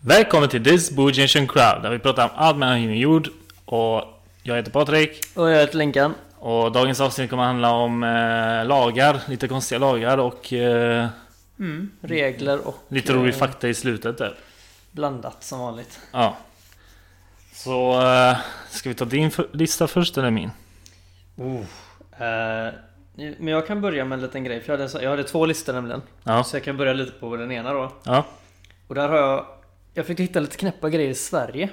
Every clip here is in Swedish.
Välkommen till This Boo Generation Crowd där vi pratar om allt mellan himmel och jord. Och jag heter Patrik. Och jag heter Linkan. Och dagens avsnitt kommer handla om eh, lagar, lite konstiga lagar och eh, Regler och lite eh, rolig fakta i slutet där. blandat som vanligt. Ja. Så eh, ska vi ta din lista först eller min? Eh, men jag kan börja med en liten grej. För jag hade, jag hade två listor nämligen. Ja. Så jag kan börja lite på den ena då. Ja. Och där har jag... Jag fick hitta lite knäppa grejer i Sverige.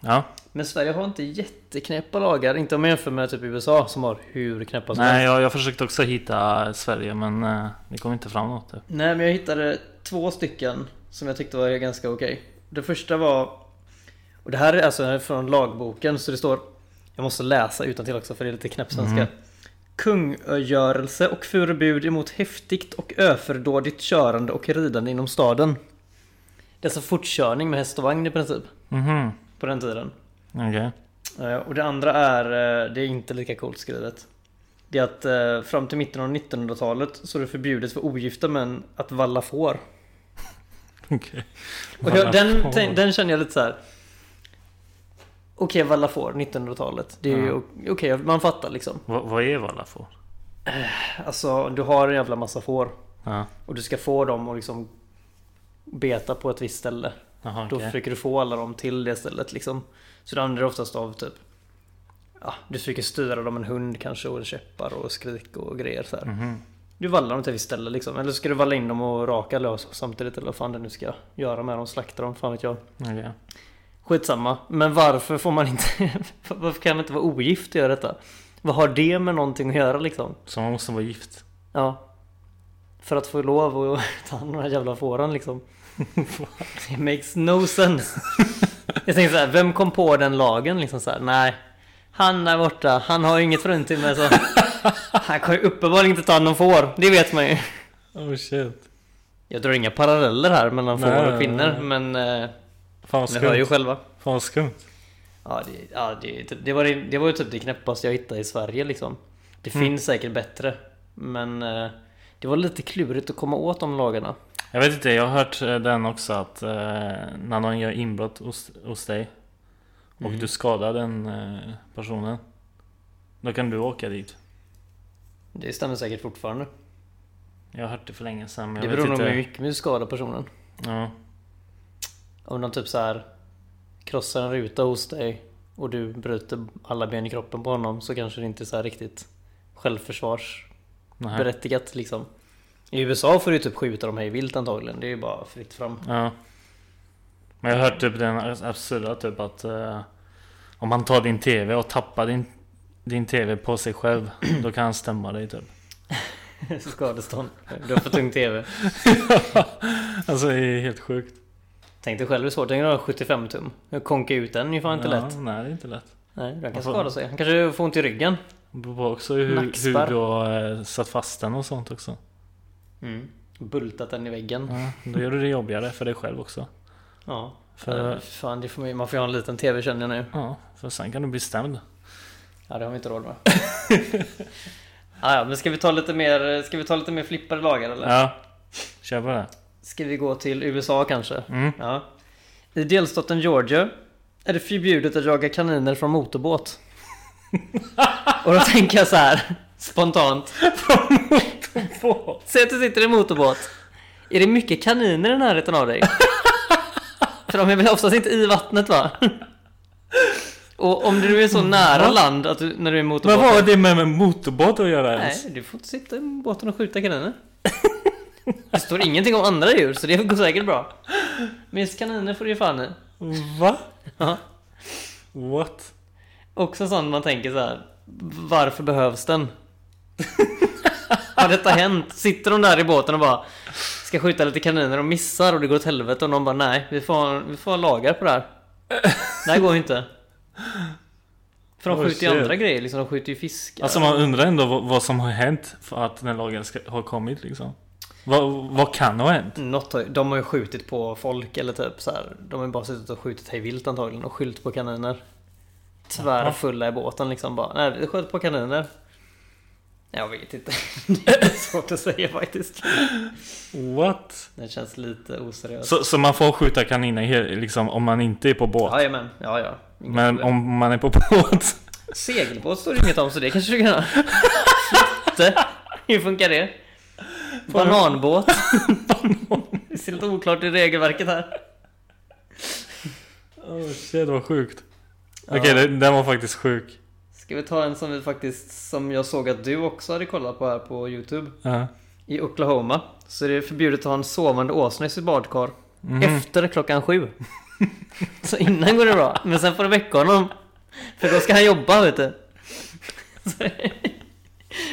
Ja. Men Sverige har inte jätteknäppa lagar. Inte om man jämför med typ USA som har hur knäppa som Nej, jag, jag försökte också hitta Sverige men eh, det kom inte fram något. Där. Nej men jag hittade två stycken som jag tyckte var ganska okej. Det första var... Och det här är alltså från lagboken så det står... Jag måste läsa utan till också för det är lite knäppsvenska. Kungögörelse och förbud emot häftigt och öferdådigt körande och ridande inom staden. Det är alltså fortkörning med häst och vagn i princip. Mhm. På den tiden. Okej. Eh, Och det andra är, eh, det är inte lika coolt skrivet. Det är att eh, fram till mitten av 1900-talet så är det förbjudet för ogifta män att valla får. Okej. Jag, den, den känner jag lite så här. Okej, valla får 1900-talet. Det är ju okej, man fattar liksom. Vad, vad är valla får? Alltså, du har en jävla massa får. Ja. Och du ska få dem att liksom beta på ett visst ställe. Jaha, Då okej. försöker du få alla dem till det stället liksom. Så det använder du oftast av typ Ja, du försöker styra dem en hund kanske och käppar och skrik och grejer så här. Mhm. Du vallar dem till ett visst ställe liksom. Eller så ska du valla in dem och raka lös samtidigt eller vad fan det nu ska göra med dem. Slakta dem, fan vet jag. Okej. Skitsamma. Men varför får man inte... varför kan man inte vara ogift och göra detta? Vad har det med någonting att göra liksom? Så man måste vara gift? Ja. För att få lov att ta hand om de här jävla fåren liksom. It makes no sense. Jag tänker så här, vem kom på den lagen liksom så här? Nej. Han där borta, han har ju inget fruntimmer så. Han kan ju uppenbarligen inte ta hand om får. Det vet man ju. Oh shit. Jag drar inga paralleller här mellan får och kvinnor. Men eh, Fan vad ni hör ju skumt. själva. Fan skumt. Ja, det, ja det, det, var, det, det var ju typ det knäppaste jag hittade i Sverige liksom. Det Mm. finns säkert bättre. Men eh, det var lite klurigt att komma åt de lagarna. Jag vet inte, jag har hört eh, den också att eh, när någon gör inbrott hos, hos dig och Mm. du skadar den eh, personen Då kan du åka dit. Det stämmer säkert fortfarande. Jag har hört det för länge sedan men Det beror nog mycket på hur du skadar personen. Ja. Om de typ så här krossar en ruta hos dig och du bryter alla ben i kroppen på honom så kanske det inte är så riktigt självförsvarsberättigat liksom. I USA får du typ skjuta dem hej vilt antagligen. Det är ju bara fritt fram. ja. Men jag har hört typ den absurda typ att eh, om man tar din TV och tappar din, din TV på sig själv Då kan han stämma dig typ. Skadestånd. Du har för tung TV. Alltså det är helt sjukt. Tänk dig själv hur svårt det är att ha 75 tum. Konka ut den är ju fan inte ja, lätt. Nej det är inte lätt. Nej, den kan skada sig. Han kanske får ont i ryggen. Det beror på också hur, hur du har eh, satt fast den och sånt också. Mm. Bultat den i väggen. Ja, då gör du det jobbigare för dig själv också. Ja. För. Fan, det får man, man får ju ha en liten TV känner jag nu. ja, för sen kan du bli stämd. Ja, det har vi inte råd med. ah, ja, men ska vi ta lite mer, ska vi ta lite mer flippade lagar eller? Ja, kör på det. Ska vi gå till USA kanske? Mm. Ja. I delstaten Georgia är det förbjudet att jaga kaniner från motorbåt. Och då tänker jag så här spontant. Säg att du sitter i en motorbåt. Är det mycket kaniner i närheten av dig? För de är väl oftast inte i vattnet va? Och om du är så nära land att du, när du är i Men motorbåt. vad har det med, med motorbåt att göra ens? Nej, du får inte sitta i båten och skjuta kaniner. Det står ingenting om andra djur så det går säkert bra. Men just kaniner får du ju fan i. Va? Ja. What? Också sånt man tänker så här. Varför behövs den? Har detta hänt? Sitter de där i båten och bara ska skjuta lite kaniner och missar och det går åt helvete och någon bara nej, vi får, vi får ha lagar på det här. Det här går ju inte. För de Oh, skjuter ju andra grejer liksom, de skjuter ju fiskar. Alltså man undrar ändå vad, vad som har hänt för att den lagen ska, har kommit liksom. Vad, vad kan ha hänt? Något har, de har ju skjutit på folk eller typ så här. De har ju bara suttit och skjutit hej vilt antagligen och skyllt på kaniner. Tvärfulla i båten liksom bara. Nej, vi sköt på kaniner. Jag vet inte. Det är svårt att säga faktiskt. What? Det känns lite oseriöst. Så, så man får skjuta kaniner liksom om man inte är på båt? Jajamän, ja ja. Men problem. om man är på båt? Segelbåt står det inget om så det kanske du kan ha. Hur funkar det? Bananbåt. Det ser lite oklart i regelverket här. Oh shit vad sjukt. Ja. Okej, det- den var faktiskt sjuk. Ska vi ta en som vi faktiskt, som jag såg att du också hade kollat på här på Youtube. Ja. I Oklahoma så är det förbjudet att ha en sovande åsna i sitt badkar Mhm. efter klockan sju. så innan går det bra, men sen får du väcka honom. För då ska han jobba vet du.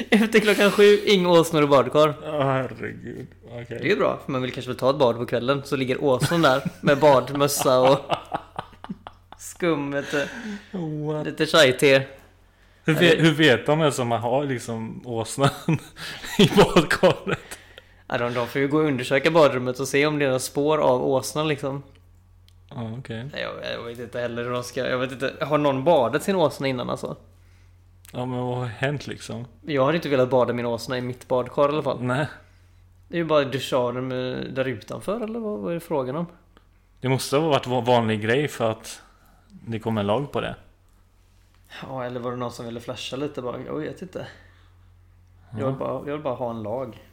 Efter klockan sju, inga åsnor i badkar. Åh, herregud. Okej. Det är bra, för man vill kanske väl ta ett bad på kvällen. Så ligger åsnan där med badmössa och skum. What? Lite chai-te. Hur, vet, hur vet de ens om man har liksom åsnan i badkaret? Ja, de, de får ju gå och undersöka badrummet och se om det är några spår av åsnan liksom. Ja, okej. Nej, Jag, jag vet inte heller hur de ska... Jag vet inte. Har någon badat sin åsna innan alltså? Ja, men vad har hänt liksom? Jag hade inte velat bada min åsna i mitt badkar i alla fall. Nej. Det är ju bara duscharen med, där utanför eller vad, vad är det frågan om? Det måste ha varit vanlig grej för att det kom en lag på det. Ja, eller var det någon som ville flasha lite bara? Jag vet inte. Jag vill bara, jag vill bara ha en lag.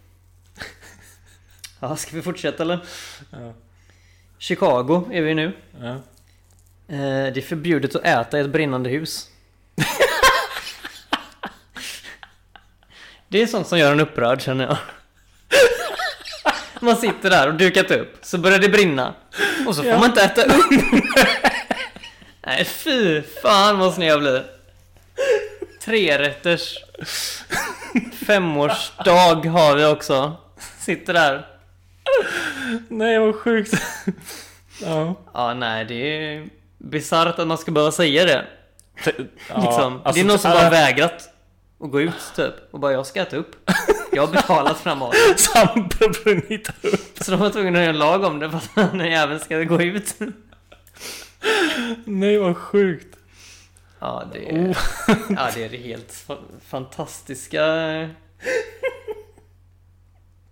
Ja, ska vi fortsätta eller? Ja. Chicago är vi nu. Ja. Eh, det är förbjudet att äta i ett brinnande hus. Det är sånt som gör en upprörd känner jag. Man sitter där och dukat upp, så börjar det brinna. Och så får Ja. man inte äta upp. Nej fy fan vad sned jag blir. Trerätters. Femårsdag har vi också. Sitter där. Nej, vad sjukt. ja. Ja nej det är bisarrt att man ska behöva säga det. Ja, Liksom. alltså, det är någon som äh, bara vägrat att gå ut typ och bara jag ska äta upp. Jag har betalat för den här maten. Sampe brunnit upp. Så de var tvungna att göra en lag om det för att den jäveln ska gå ut. Nej, vad sjukt. Ja det är, ja, det, är helt fa- fantastiska.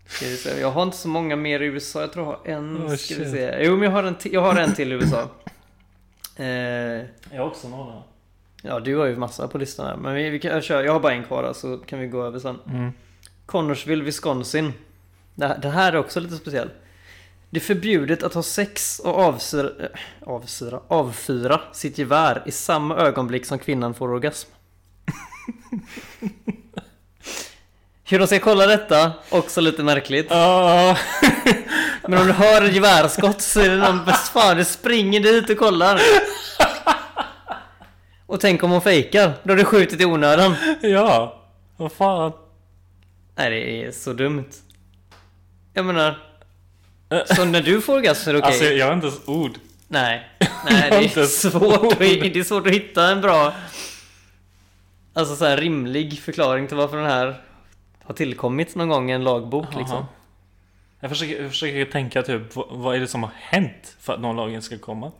Ska vi se. Jag har inte så många mer i USA. Jag tror jag har en. Oh, ska vi se. Jo men jag har en, till- jag har en till i USA. Eh, Jag har också några. Ja du har ju massa på listan här. Men vi, vi kan, jag, kör, jag har bara en kvar där, så kan vi gå över sen. Mm. Connorsville, Wisconsin. Det, här- här är också lite speciell. Det är förbjudet att ha sex och avsyra, äh, avsyra, avfyra sitt gevär i samma ögonblick som kvinnan får orgasm. Hur de ska kolla detta, också lite märkligt. Ja. Men om du hör ett gevärsskott så är det någon fan, du springer dit och kollar. Och tänk om hon fejkar, då har du skjutit i onödan. ja. Vad fan. Nej det är så dumt. Jag menar. Så när du får orgasm är det okej? Alltså, jag har inte ens ord. Nej. Nej det är, svårt att, det är svårt att hitta en bra Alltså så här rimlig förklaring till varför den här har tillkommit någon gång i en lagbok liksom. Jaha. Jag försöker, jag försöker tänka typ, vad, vad är det som har hänt för att någon lagen ska komma?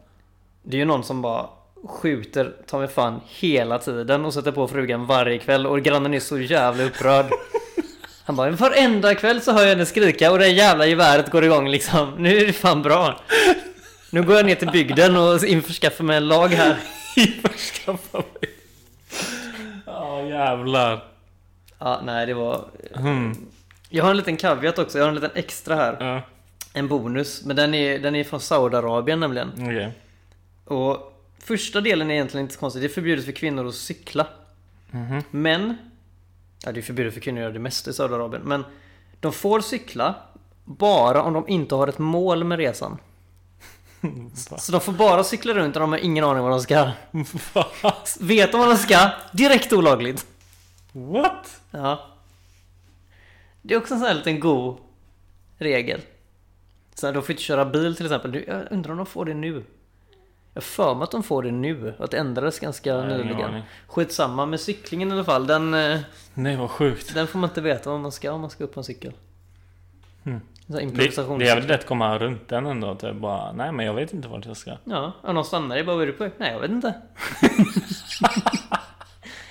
Det är ju någon som bara skjuter ta mig fan hela tiden och sätter på frugan varje kväll och grannen är så jävla upprörd. Han bara varenda kväll så hör jag henne skrika och det jävla geväret går igång liksom. Nu är det fan bra. Nu går jag ner till bygden och införskaffar mig en lag här. Införskaffa mig. Ja jävlar. Ja, nej det var... Mm. Jag har en liten caveat också, jag har en liten extra här. Ja, En bonus, men den är, den är från Saudiarabien nämligen. okej. Och första delen är egentligen inte så konstigt, det är förbjudet för kvinnor att cykla. Mhm. Men... Ja, det är förbjudet för kvinnor att göra det mesta i Saudiarabien. Men de får cykla bara om de inte har ett mål med resan. Så de får bara cykla runt och de har ingen aning vad de ska. Vet de vad de ska? Direkt olagligt. What? Ja. Det är också en sån här liten god regel. Så här, de får inte köra bil till exempel. Nu- Jag undrar om de får det nu. Jag för mig att de får det nu. Att det ändrades ganska Nej, nyligen. Skitsamma med cyklingen i alla fall. Den, eh, Nej vad sjukt. den får man inte veta vad man ska om man ska upp på en cykel. Här Det, det är väl lätt att komma runt den ändå. Typ bara, nej men jag vet inte vart jag ska. Ja, och någon stannar i bara, vad är du på? Nej, jag vet inte.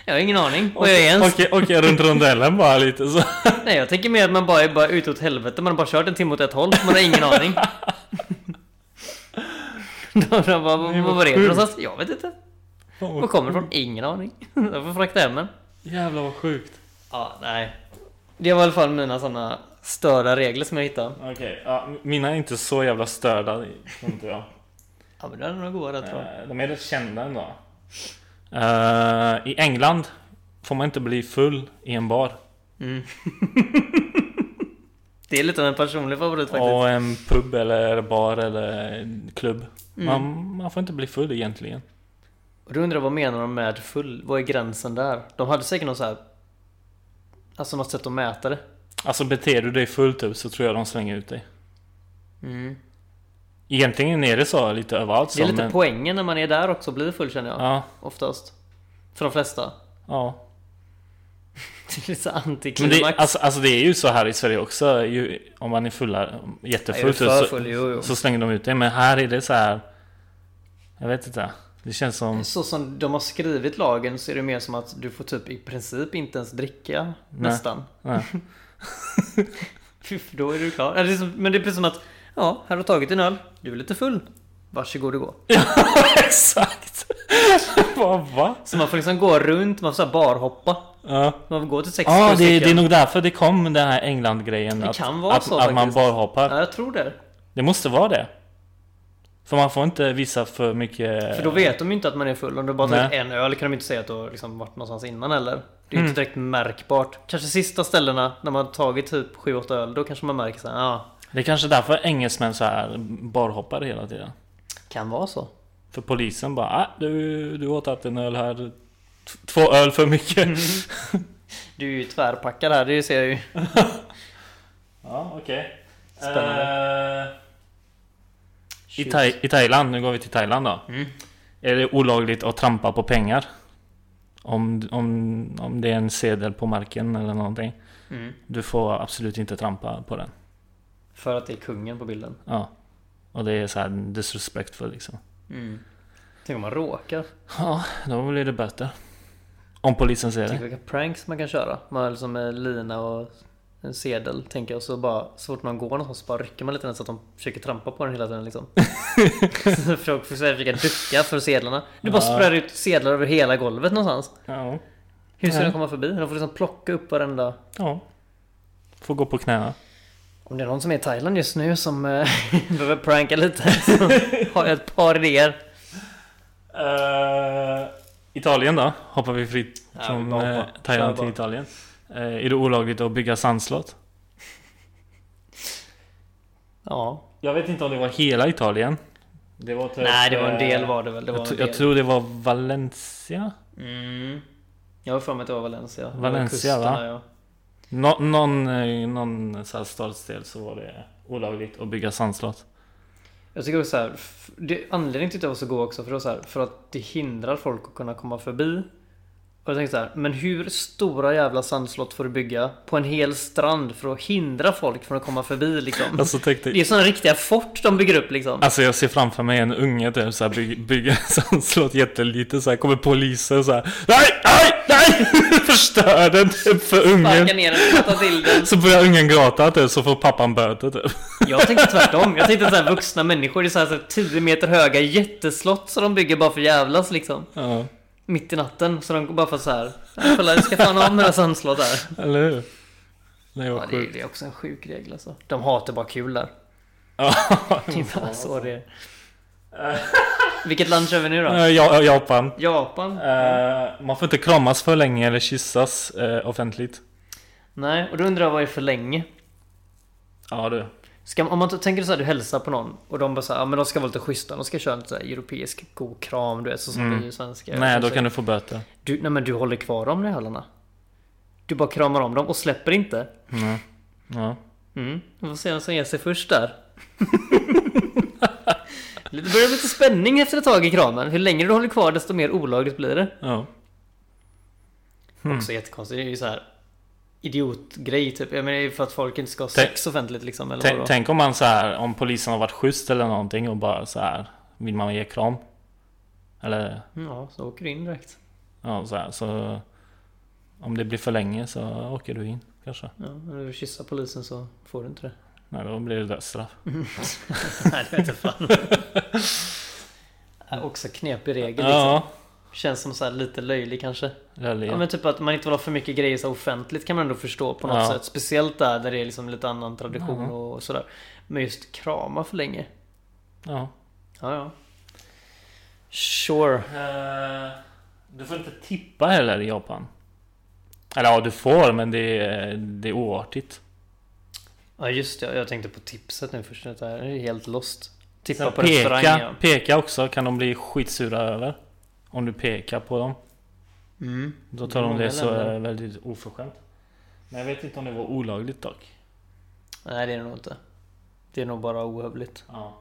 Jag har ingen aning vad jag är ens. Åker åker runt rondellen bara lite så. Nej, jag tänker mer att man bara är bara ute åt helvete. Man har bara kört en timme åt ett håll. Man har ingen aning. De bara, vad, vad var det någonstans? Jag vet inte. Var kommer det ifrån? Ingen aning. Jag får frakta hem den. Jävlar vad sjukt. Ja, nej. Det var i alla fall mina sådana störda regler som jag hittade. Okej, ja, mina är inte så jävla störda, tror inte jag. Ja, men det är nog goda rätt bra. Eh, De är rätt kända ändå. Eh, I England får man inte bli full i en bar. Mm. det är lite av en personlig favorit faktiskt. Och en pub eller bar eller en klubb. Mm. Man, man får inte bli full egentligen. Och då undrar jag vad menar de med full? Vad är gränsen där? De hade säkert något så här. Alltså något sätt att mäta det. Alltså beter du dig fullt upp så tror jag de slänger ut dig. Mm. Egentligen är det så lite överallt Det är så, lite men- poängen när man är där också, blir full känner jag. Ja, Oftast. För de flesta. ja. Det är lite så Men det, alltså, alltså det är ju så här i Sverige också. Ju, om man är fulla, jättefullt är för så, full, jo, jo. så slänger de ut dig. Men här är det så här. Jag vet inte. Det känns som... Så som de har skrivit lagen så är det mer som att du får typ i princip inte ens dricka. Nästan. Nej. Fy, för då är du klar. Ja, det är som, men det är precis som att Ja, här har du tagit en öl. Du är lite full. Varsågod och gå. Exakt! Vad va? Så man får liksom gå runt, man får så här barhoppa. Ja. Man får gå till sex Ja, sju det, det är nog därför det kom den här England-grejen. Det att, kan vara att, så Att man faktiskt. bara hoppar. Ja, jag tror det. Det måste vara det. För man får inte visa för mycket... För då vet de ju inte att man är full. Om du bara tagit en öl kan de inte säga att du har liksom varit någonstans innan heller. Det är Mm. inte direkt märkbart. Kanske sista ställena när man har tagit typ 7-8 öl. Då kanske man märker så här, ja, Det är kanske därför engelsmän så här barhoppar hela tiden. kan vara så. För polisen bara ah, du, du har tagit en öl här. Två öl för mycket. Du är ju tvärpackad här, det ser jag ju. ja, okej. Spännande. Eh, i, Thai, I Thailand, nu går vi till Thailand då. Mm. Är det olagligt att trampa på pengar? Om, om, om det är en sedel på marken eller någonting. Mm. Du får absolut inte trampa på den. För att det är kungen på bilden. Ja. Och det är så här disrespectful liksom. Mm. Tänk om man råkar. Ja, då blir det böter. Om polisen ser Tänk det. vilka pranks man kan köra. Man liksom med lina och en sedel tänker jag. Och så bara så fort man går någonstans så bara rycker man lite den så att de försöker trampa på den hela tiden liksom. så försöker försöka ducka för sedlarna. Du bara Ja. sprayar ut sedlar över hela golvet någonstans. Ja. Hur ska Nej. de komma förbi? De får liksom plocka upp varenda... ja. Får gå på knäna. Om det är någon som är i Thailand just nu som eh, behöver pranka lite så har jag ett par idéer. Eh, Italien då? Hoppar vi fritt Ja, vi från bara uh, hoppar. Thailand till bara. Italien. Eh, är det olagligt att bygga sandslott? Ja. Jag vet inte om det var hela Italien. Det var typ, Nej, det var en del eh, var det väl. Det var jag, jag tror det var Valencia? Mm. Jag har för mig att det var Valencia. Det var Valencia, va? kusterna, Ja. Nå, någon eh, någon så här stadsdel så var det olagligt att bygga sandslott. Jag tycker också så här, det, anledningen till att jag var så god också för, det så här, för att det hindrar folk att kunna komma förbi. Och jag tänkte så här, men hur stora jävla sandslott får du bygga på en hel strand för att hindra folk från att komma förbi liksom? Alltså, tänk dig, Det är sådana riktiga fort de bygger upp liksom. Alltså jag ser framför mig en unge typ såhär bygger, bygger sandslott jättelite såhär kommer polisen såhär Nej! Nej! Nej! Förstör den typ för Sparka ungen ner den, till den. Så börjar ungen gråta typ så får pappan böter typ Jag tänkte tvärtom. Jag tänkte så här vuxna människor, det är så här, så här 10 meter höga jätteslott som de bygger bara för jävlas liksom. Ja, Mitt i natten. Så de bara för så här. "Ja, Kolla, jag ska fan ha några sandslott här. eller hur? Var Ja, det, är, det är också en sjuk regel alltså. De hatar bara kul där. Ja, Det är bara så det är. Vilket land kör vi nu då? Ja, Japan Japan? Eh, Man får inte kramas för länge eller kyssas eh, offentligt Nej, och då undrar jag vad är för länge? Ja du Ska, om man tänker så här, du hälsar på någon och de bara så här, ja men de ska vara lite schyssta. De ska köra lite så här europeisk god kram, du vet, så som Mm. vi är svenskar. Nej då kan du få böter du, nej men du håller kvar dem i hälarna. Du bara kramar om dem och släpper inte. mm. Ja Mm, vi får se vem som ger sig först där. Det börjar bli lite spänning efter ett tag i kramen. Hur länge du håller kvar desto mer olagligt blir det. Ja Också jättekonstigt. Det är ju så här idiotgrej typ. Jag menar för att folk inte ska ha sex offentligt liksom. Eller Tänk, vadå? tänk om man så här, om polisen har varit schysst eller någonting och bara så här vill man ge kram? Eller Ja, så åker du in direkt. ja, så här, så Om det blir för länge så åker du in kanske. Ja, om du kyssa polisen så får du inte det. Nej, då blir det dödsstraff. Nej, det vet jag fan. Också knepig regel liksom. Ja, Känns som så här lite löjlig kanske. löjlig. Ja men typ att man inte vill ha för mycket grejer så offentligt kan man ändå förstå på något Ja. sätt. Speciellt där, där det är liksom lite annan tradition Ja. och sådär. Men just krama för länge. Ja. Ja, ja. Sure. Eh, du får inte tippa heller i Japan. Eller ja, du får, men det är, det är oartigt. Ja just det, jag tänkte på tipset nu först. Det här är helt lost. Tippa Sen på restaurang peka, ja. peka också kan de bli skitsura över. Om du pekar på dem. Mm. Då tar de det så länder. väldigt oförskämt. Men jag vet inte om det var olagligt dock. Nej det är det nog inte. Det är nog bara ohövligt. Ja.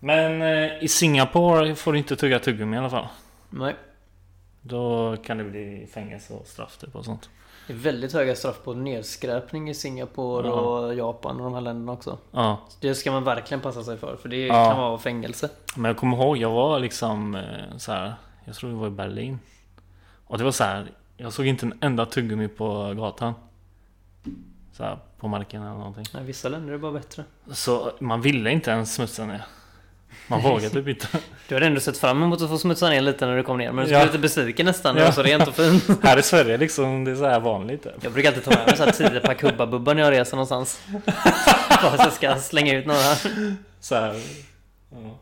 Men eh, i Singapore får du inte tugga tuggummi i alla fall. Nej. Då kan det bli fängelse och straff typ och sånt. Det är väldigt höga straff på nedskräpning i Singapore Ja. och Japan och de här länderna också. Ja. Det ska man verkligen passa sig för. För det Ja. kan vara fängelse. Men jag kommer ihåg, jag var liksom eh, så här. Jag tror det var i Berlin. Och det var så här. Jag såg inte en enda tuggummi på gatan. Så här, på marken eller någonting. Nej, vissa länder är bara bättre. Så man ville inte ens smutsa ner. Man vågade typ inte. Du hade ändå sett fram emot att få smutsa ner lite när du kom ner. Men du skulle Ja. lite besviken nästan. Det Ja. var så rent och fint. Här i Sverige liksom, det är så här vanligt. Typ. Jag brukar alltid ta med mig så här 10 pack Hubba-Bubba när jag reser någonstans. Bara så jag ska slänga ut några. Så här, ja.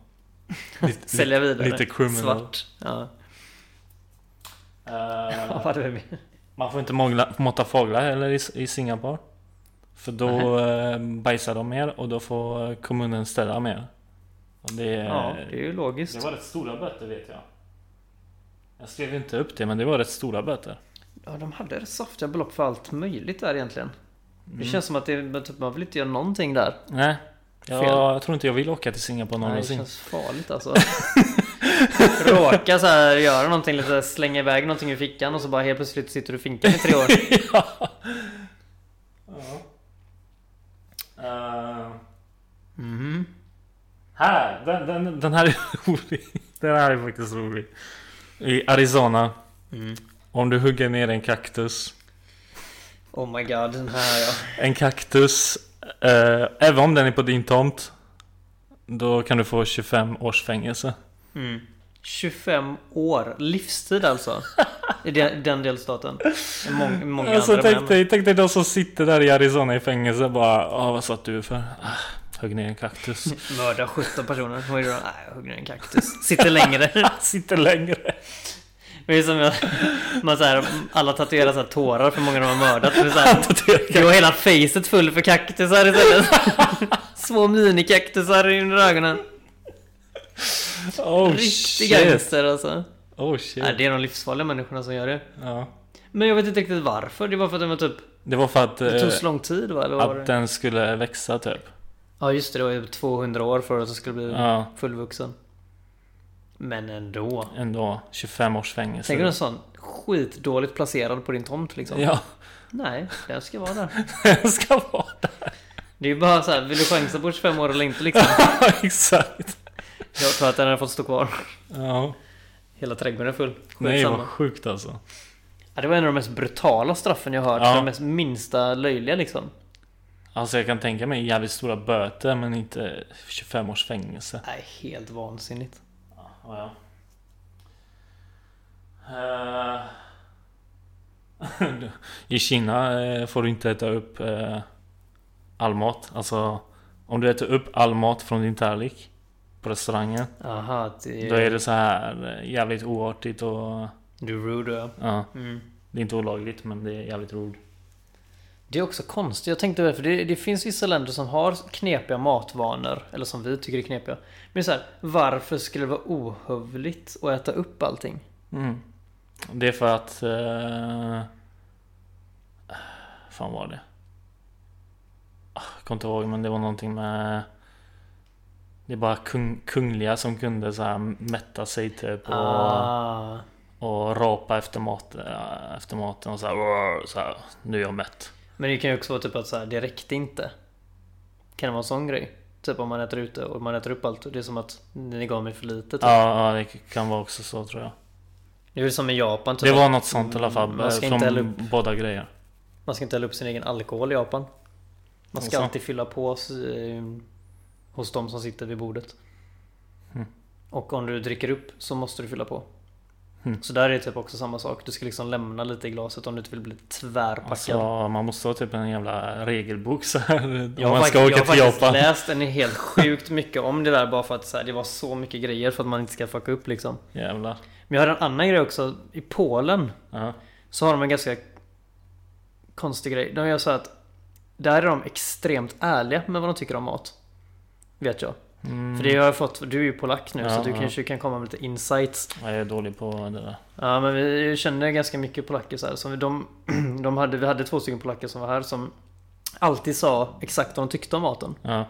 Lite, Sälja vidare. lite criminal. Svart. Ja. Det är. man får inte mångla, måtta fåglar heller i, i Singapore. För då eh, bajsar de mer och då får kommunen ställa mer. Och det, Ja, det är ju logiskt. det var rätt stora böter vet jag. Jag skrev inte upp det men det var rätt stora böter. Ja, de hade rätt saftiga belopp för allt möjligt där egentligen. Det Mm. känns som att det, typ, man vill inte göra någonting där. Nej. Jag, Fel. jag tror inte jag vill åka till Singapore Nej, det någonsin. känns farligt alltså. Råka så här göra någonting lite, slänga iväg någonting ur fickan och så bara helt plötsligt sitter du i finkan i tre år. ja. ja. Eh, Mhm. här! Den, den, den här är rolig. Den här är faktiskt rolig. I Arizona. Mm. Om du hugger ner en kaktus. Oh my god, den här ja. En kaktus. Eh, även om den är på din tomt. Då kan du få 25 års fängelse. Mm. 25 år, livstid alltså. I den, den delstaten. I mång, många Alltså andra tänk dig, tänk dig de som sitter där i Arizona i fängelse bara ah, vad satt du för? Ah, högg ner en kaktus. Mörda 17 personer. Vad är det då? Jag hugger ner en kaktus. Sitter längre. sitter längre. Det är som jag, man så här, alla tatuerar så här tårar för många de har mördat. Det är så här, har hela facet full för kaktusar istället. Små minikaktusar under ögonen. Oh Riktig gangster alltså. Oh shit. Nej, det är de livsfarliga människorna som gör det. Ja. Men jag vet inte riktigt varför. Det var för att den var typ... Det var för att, Det tog eh, så lång tid va? Eller var att det? den skulle växa typ. Ja just det, det var ju 200 år för att den skulle bli Ja, fullvuxen. Men ändå. ändå 25 års fängelse. Tänk en sån skitdåligt placerad på din tomt liksom. Ja, Nej, den ska vara där. den ska vara där. Det är ju bara så här, vill du chansa på 25 år eller inte liksom? Exakt. Jag tror att den hade fått stå kvar. Ja. Hela trädgården är full. Nej Skitsamma. vad sjukt alltså. Ja, det var en av de mest brutala straffen jag hört. Ja. De mest minsta löjliga liksom. Alltså jag kan tänka mig jävligt stora böter men inte 25 års fängelse. Nej, helt vansinnigt. Ja, ja. Eh, I Kina eh, får du inte äta upp eh, all mat. Alltså om du äter upp all mat från din tallrik på restaurangen. Aha, det Då är det så här jävligt oartigt och Du rude ja. ja, Mm. det är inte olagligt men det är jävligt rude. Det är också konstigt. Jag tänkte över för det, det finns vissa länder som har knepiga matvanor. Eller som vi tycker är knepiga. Men så här, varför skulle det vara ohövligt att äta upp allting? Mm. Det är för att... Eh, fan var det? Ah, Jag kommer inte ihåg men det var någonting med... Det är bara kung, kungliga som kunde så här mätta sig typ och, Ah. och rapa efter, mat, eh, efter maten och så här, så här Nu är jag mätt. Men det kan ju också vara typ att så här, det räckte inte. Kan det vara en sån grej? Typ om man äter ute och man äter upp allt. Det är som att ni gav mig för lite. Typ. Ja, ja, det kan vara också så tror jag. Det är väl som i Japan typ Det var något sånt i alla fall. Man ska inte hälla upp. båda grejer. Man ska inte hälla upp sin egen alkohol i Japan. Man ska alltid fylla på eh, hos de som sitter vid bordet. Mm. Och om du dricker upp så måste du fylla på. Mm. Så där är det typ också samma sak. Du ska liksom lämna lite i glaset om du inte vill bli tvärpackad. Alltså, man måste ha typ en jävla regelbok så här. Om jag har, man ska jag åka har till faktiskt Japan. läst en helt sjukt mycket om det där bara för att så här, det var så mycket grejer för att man inte ska fucka upp liksom. Jävlar. Men jag har en annan grej också. I Polen Ja. så har de en ganska konstig grej. De gör så att där är de extremt ärliga med vad de tycker om mat. Vet jag. Mm. För det har jag fått, du är ju polack nu Ja, så du ja. kanske kan komma med lite insights. Jag är dålig på det där. Ja men vi känner ganska mycket polacker så här. Som de, de hade, vi hade två stycken polacker som var här som alltid sa exakt vad de tyckte om maten. Ja.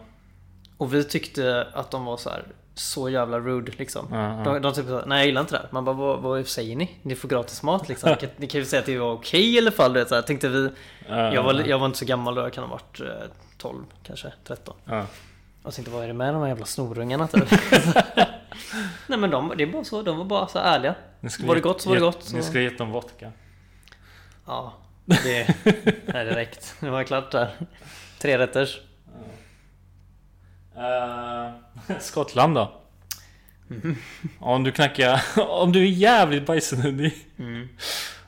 Och vi tyckte att de var så här så jävla rude liksom. Ja, ja. De, de typ sa, nej jag gillar inte det här. Man bara, vad, vad säger ni? Ni får gratis mat liksom. Ni kan, ju säga att det var okej i alla fall. Du vet, så här, tänkte vi. Ja, Jag var, jag var inte så gammal då, jag kan ha varit eh, 12 kanske, 13. Ja. Och tänkte vad är det med de här jävla snorungarna typ? Nej men de, det är bara så, de var bara så ärliga. Ni Var det gott så var det gott, Ni så- skulle gett dem vodka. Ja, det är direkt. Det var klart där. Tre rätters. Uh, Skottland då? Om du knackar... Om du är jävligt bajsnödig Mm.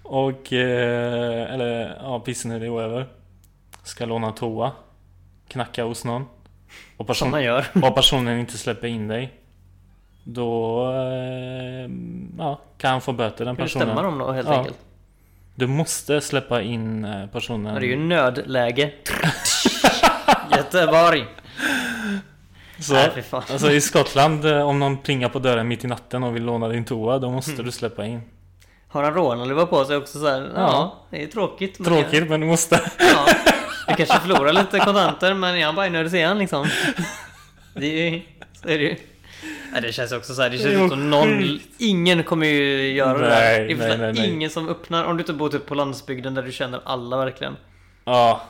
och... eh, eller ja, pissnödig whatever. Ska låna toa. Knacka hos någon. Och, Som person, man gör. och personen inte släpper in dig. Då... eh, ja, kan han få böter den personen. stämma dem då helt Ja. enkelt? Du måste släppa in eh, personen. Det är ju nödläge. Göteborg. Så, Nej, alltså i Skottland, eh, om någon plingar på dörren mitt i natten och vill låna din toa, då måste Mm. du släppa in. Har han rånarluva på sig också så här, ja. Ja. det är tråkigt. men- Tråkigt, men du måste. Ja. Du kanske förlorar lite kontanter men han bajnödig så är han liksom. Det är ju, så är det ju. Nej, det känns också så här, det Det känns ut som någon, ingen kommer ju göra det Nej, där. Det är nej, nej, ingen som öppnar, om du inte bor typ på landsbygden där du känner alla verkligen. Ja,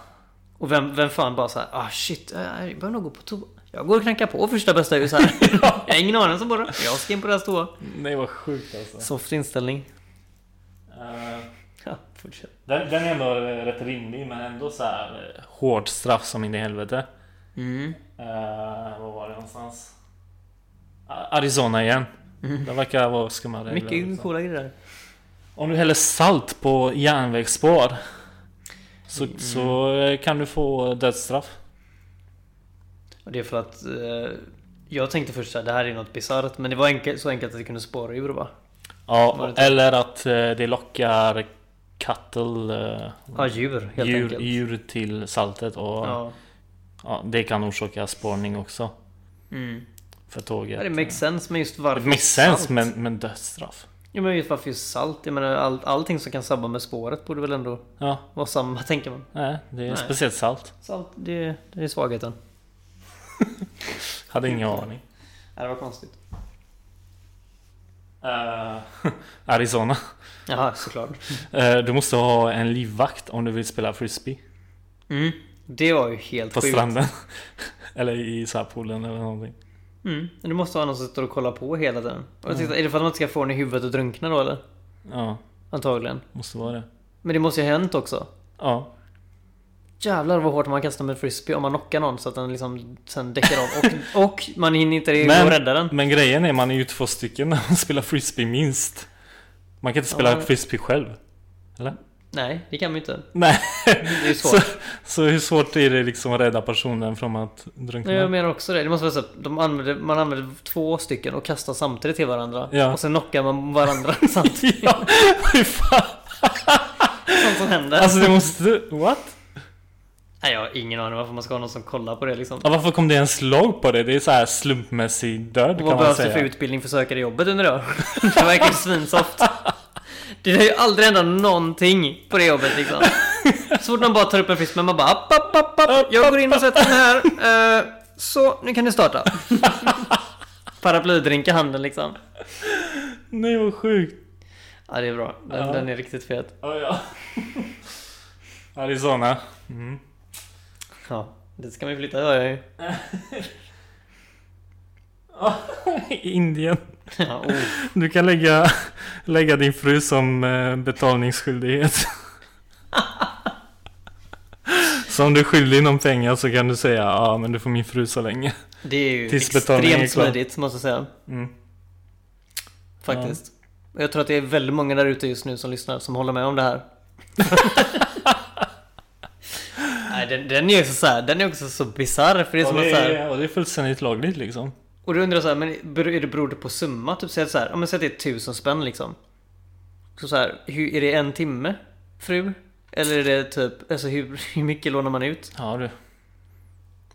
Och vem, vem fan bara så här, ah shit, jag behöver nog gå på toa. Jag går och knackar på första bästa hus här. jag har ingen aning som bor. Jag ska in på deras toa. nej vad sjukt alltså. Soft inställning. Ja, fortsätt. Den, den är ändå rätt rimlig, men ändå så här eh, hårt straff som in i helvete. Mm. Uh, vad var det någonstans? Arizona igen. Det verkar vara skumma regler. Mycket coola grejer. Om du häller salt på järnvägsspår så, Mm. så eh, kan du få dödsstraff. Och det är för att eh, jag tänkte först att det här är något bisarrt men det var enkel, så enkelt att det kunde spåra bara. Var Ja, typ- eller att eh, det lockar cattle, eh, Ja, djur helt djur, enkelt. djur till saltet och Ja. ja, det kan orsaka spårning också Mm. för tåget. Ja, det makes sense men just varför It makes sense men, men dödsstraff. Ja men just varför just salt? Jag menar all, allting som kan sabba med spåret borde väl ändå Ja, vara samma tänker man. nej, det är Nej. speciellt salt. Salt, det, det är svagheten. Hade ingen aning. Ja, det var konstigt. Eh, Arizona. Jaha, såklart. Eh, du måste ha en livvakt om du vill spela frisbee Mm. Det var ju helt på sjukt. stranden. eller i så poolen eller någonting. Mm. Du måste ha någon som står och kollar på hela tiden. Och jag tänkte, Är det för att man inte ska få den i huvudet och drunkna då eller? Ja, Antagligen. måste vara det. Men det måste ju ha hänt också. Ja, Jävlar vad hårt man kastar med frisbee om man knockar någon så att den liksom sen däckar av. Och, och man hinner inte Men- rädda den. men grejen är man är ju två stycken när man spelar frisbee minst. Man kan inte spela Ja. frisbee själv. Eller? Nej, det kan man ju inte. Nej. Det är ju Så, svårt. så hur svårt är det liksom att rädda personen från att drunkna? Nej, jag menar också det. Det måste vara så att de använder, man använder två stycken och kastar samtidigt till varandra. Ja. Och sen knockar man varandra samtidigt. ja, fy fan. Sånt som händer. Alltså det måste... What? Nej, jag har ingen aning varför man ska ha någon som kollar på det liksom. Ja, varför kom det ens lag på det? Det är så här slumpmässig död Och kan vad man behövs det säga. för utbildning för sökare i jobbet under det? Det verkar ju svinsoft. Det lär ju aldrig hända någonting på det jobbet liksom. Så fort någon bara tar upp en fisk men man bara app, app, app, app. Jag går in och sätter den här. Eh, så, nu kan ni starta. Paraplydrink i handen liksom. Nej vad sjukt. Ja, det är bra. Den, Ja. den är riktigt fet. Ja, ja. Arizona. Mm. Ja, det ska vi flytta hör jag ju. Indien. Ja, oh. Du kan lägga, lägga din fru som eh, betalningsskyldighet. Så om du är skyldig någon pengar så kan du säga ja men du får min fru så länge. Det är ju Tills extremt smidigt måste jag säga. Mm. Faktiskt. Och Jag tror att det är väldigt många där ute just nu som lyssnar som håller med om det här. Nej, den, den är ju så här, den är också så bisarr för det är som Och att det, så här, är, och det är fullständigt lagligt liksom. Och du undrar så här, men beror är det beror det på summa? Typ säg så här, om man säger att det är tusen spänn liksom. Så så här, hur, är det en timme fru? Eller är det typ, alltså hur, hur mycket lånar man ut? Ja du.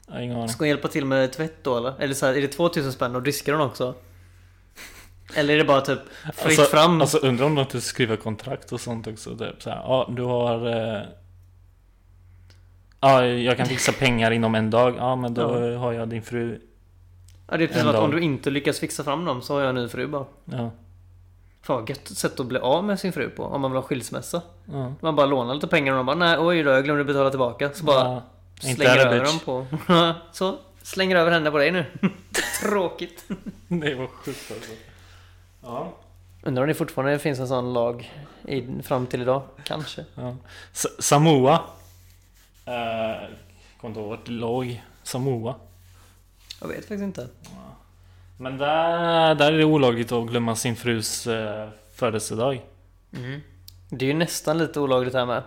Jag har ingen aning. Ska hon hjälpa till med tvätt då eller? Eller så här, är det 2000 spänn och diskar hon också? Eller är det bara typ fritt alltså, fram? Alltså undrar om de inte skriver kontrakt och sånt också. Typ så här, ja du har... Eh, ja jag kan fixa pengar inom en dag. Ja men då har jag din fru. ja, det är precis en som att om du inte lyckas fixa fram dem så har jag en ny fru bara. Ja. Fan vad gött sätt att bli av med sin fru på om man vill ha skilsmässa. ja. Man bara lånar lite pengar och man bara nej oj då jag glömde betala tillbaka. Så bara ja. Slänger över bitch. dem på... så, slänger över henne på dig nu. Tråkigt. Det var sjukt alltså. Ja. Undrar om det fortfarande finns en sån lag i, fram till idag? Kanske. ja. Samoa. Eh, kommer inte ihåg vart det låg. Samoa. Jag vet faktiskt inte. Men där, där är det olagligt att glömma sin frus eh, födelsedag. Det är ju nästan lite olagligt här med.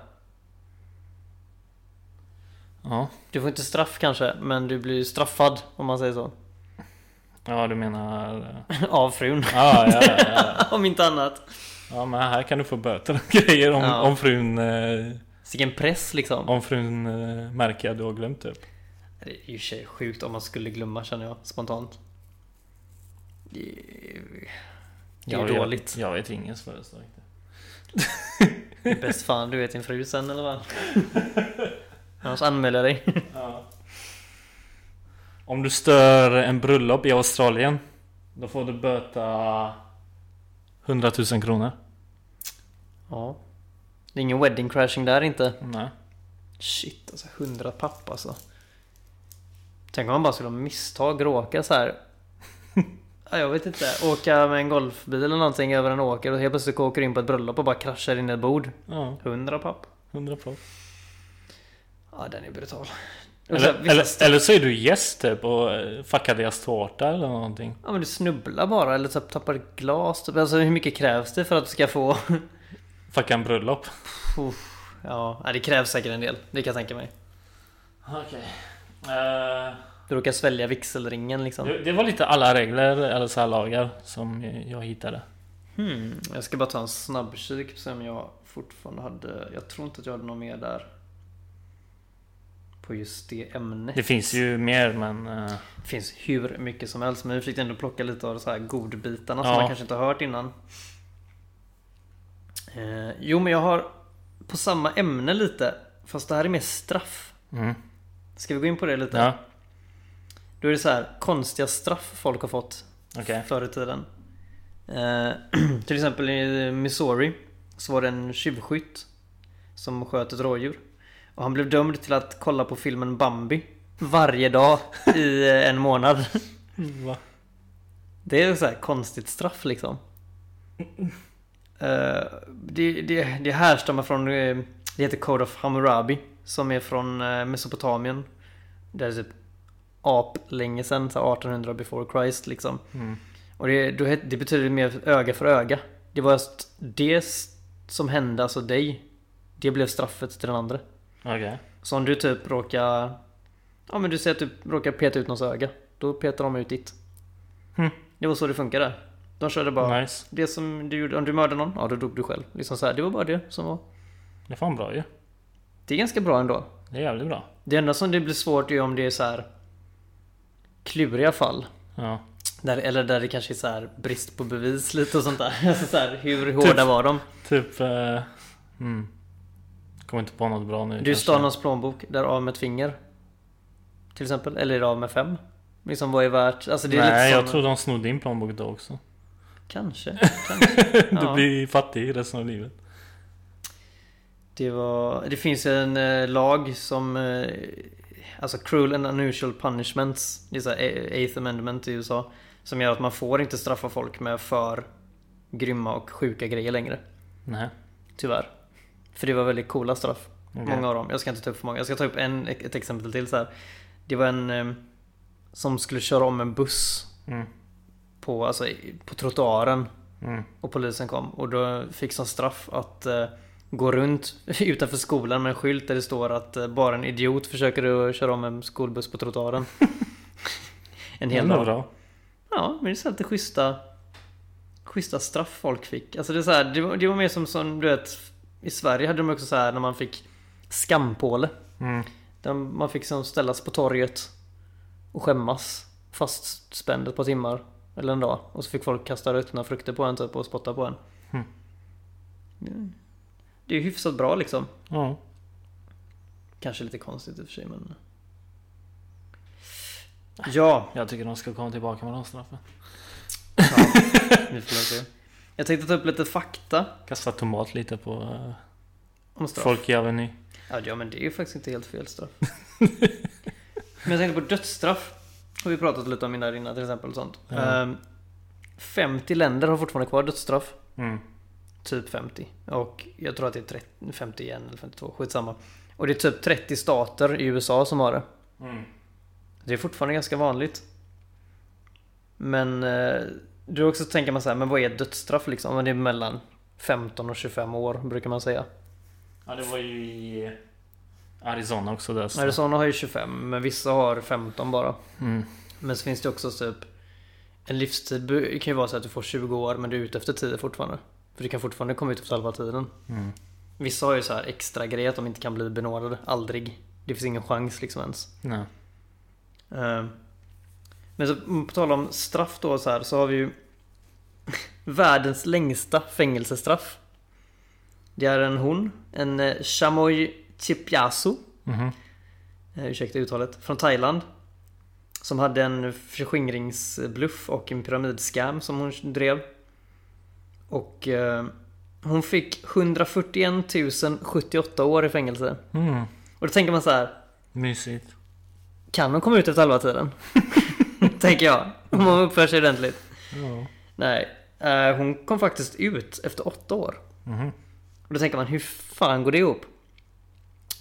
Ja. Du får inte straff kanske, men du blir straffad om man säger så. Ja du menar... eh, Av frun. Ja, ja, ja, ja. om inte annat. ja men här kan du få böter och grejer om, Ja. om frun... Eh, Vilken press liksom. om frun eh, märker att du har glömt typ. Det är ju i och sig sjukt om man skulle glömma känner jag spontant. Det är, det är Jag ju vet- dåligt. Jag vet ingens födelsedag. Bäst fan du vet din fru sen eller vad? Annars anmäler jag dig. Ja. Om du stör en bröllop i Australien Då får du böta 100 000 kronor Ja. Det är ingen wedding crashing där inte. Nej Shit alltså, 100 papp alltså. Tänk om man bara skulle ha misstag råka så här. Ja, jag vet inte. Åka med en golfbil eller någonting över en åker och helt plötsligt åker in på ett bröllop och bara kraschar in i ett bord. Ja, 100 papp. 100 på Ja, den är brutal. Och så eller, eller, eller så är du gäst typ och eh, fuckar deras tårta eller någonting Ja men du snubblar bara eller typ tappar glas. Typ. Alltså hur mycket krävs det för att du ska få... Fucka en bröllop Uff, ja, det krävs säkert en del. Det kan jag tänka mig. Okej Eh, Du råkar svälja vigselringen liksom. det, det var lite alla regler eller så här lagar som jag hittade Hmm, jag ska bara ta en snabbkik och se om jag fortfarande hade... Jag tror inte att jag hade något mer där. På just det ämnet. Det finns ju mer men eh, Det finns hur mycket som helst men vi fick ändå plocka lite av de så här godbitarna som Ja. man kanske inte har hört innan. Eh, jo men jag har på samma ämne lite. Fast det här är mer straff. mm, Ska vi gå in på det lite? Ja, Då är det så här konstiga straff folk har fått okej förr i tiden. Eh, till exempel i Missouri så var det en tjuvskytt som sköt ett rådjur. Och han blev dömd till att kolla på filmen Bambi varje dag i eh, en månad. Va? Det är så här konstigt straff liksom. Eh, det, det, det härstammar från, eh, det heter Code of Hammurabi. Som är från eh, Mesopotamien. Det är typ ap länge sedan, så här 1800 before Christ liksom. Mm. Och det, då det betyder mer öga för öga. Det var just det som hände, alltså dig. Det blev straffet till den andra. Okej Så om du typ råkar... Ja men du säger att du råkar peta ut någons öga. Då petar de ut ditt. Hmm. Det var så det funkade. De körde bara... Nice Det som du gjorde, om du mördade någon, ja då dog du själv. Liksom så här, det var bara det som var. Det är fan bra ju Det är ganska bra ändå. Det är jävligt bra Det enda som det blir svårt är om det är så här kluriga fall. Ja Där, eller där det kanske är så här brist på bevis lite och sånt där. Alltså så här, hur hårda var de? Typ... Eh, mm. Kommer inte på något bra nu Du kanske. stal någons plånbok, där av med ett finger. Till exempel, eller är det av med fem? Liksom vad är värt? Alltså det är Nej, lite jag sån- tror de snodde din plånbok då också. Kanske, kanske. Du Ja. blir fattig resten av livet. Det, var, det finns en eh, lag som eh, Alltså cruel and unusual punishments Det är så här, 8th amendment i USA Som gör att man får inte straffa folk med för grymma och sjuka grejer längre. Nej. Tyvärr. För det var väldigt coola straff. Okej. Många av dem. Jag ska inte ta upp för många. Jag ska ta upp en, ett exempel till så här. Det var en eh, som skulle köra om en buss Mm. På, alltså, på trottoaren. Mm. Och polisen kom. Och då fick som straff att eh, gå runt utanför skolan med en skylt där det står att eh, bara en idiot försöker att köra om en skolbuss på trottoaren. en hel dag. bra. Ja, men det är så lite schyssta Schyssta straff folk fick. Alltså det är så här, det var, det var mer som, som du vet I Sverige hade de också så här när man fick Skampåle. Mm. Man fick som ställas på torget och skämmas fastspänd ett par timmar eller en dag. Och så fick folk kasta ruttna frukter på en typ och spotta på en. Mm. Det är ju hyfsat bra liksom. Ja. Kanske lite konstigt i och för sig men... Ja, Jag tycker de ska komma tillbaka med de straffen. vi får se. Jag tänkte ta upp lite fakta Kasta tomat lite på eh, om straff. folk i Aveny. Ja, ja men det är ju faktiskt inte helt fel straff. men jag tänkte på dödsstraff. Har vi pratat lite om innan innan till exempel och sånt. Ja. Ehm, 50 länder har fortfarande kvar dödsstraff. Mm. Typ 50. Och jag tror att det är 30, 51 eller 52, skitsamma. Och det är typ 30 stater i USA som har det. Mm. Det är fortfarande ganska vanligt. Men eh, då också tänker man så här, men vad är dödsstraff liksom? Men det är mellan 15 och 25 år brukar man säga. Ja, det var ju i Arizona också så- Arizona har ju 25, men vissa har 15 bara. Mm. Men så finns det också typ En livstid kan ju vara så att du får 20 år men du är ute efter 10 fortfarande. För du kan fortfarande komma ut efter halva tiden. Mm. Vissa har ju så här extra grej att de inte kan bli benådade. Aldrig. Det finns ingen chans liksom ens. Nej. Eh, Men så mm, på tal om straff då så här så har vi ju Världens längsta fängelsestraff. Det är en hon. En eh, Chamoy Chipiasu. Mhm. Eh, ursäkta uttalet, från Thailand. Som hade en förskingringsbluff och en pyramidscam som hon drev. Och eh, hon fick 141 078 år i fängelse. Mm. Och då tänker man så här, Mysigt. kan hon komma ut efter halva tiden? tänker jag, om hon uppför sig ordentligt. Ja. Nej, eh, hon kom faktiskt ut efter åtta år. Mhm. Och då tänker man, hur fan går det ihop?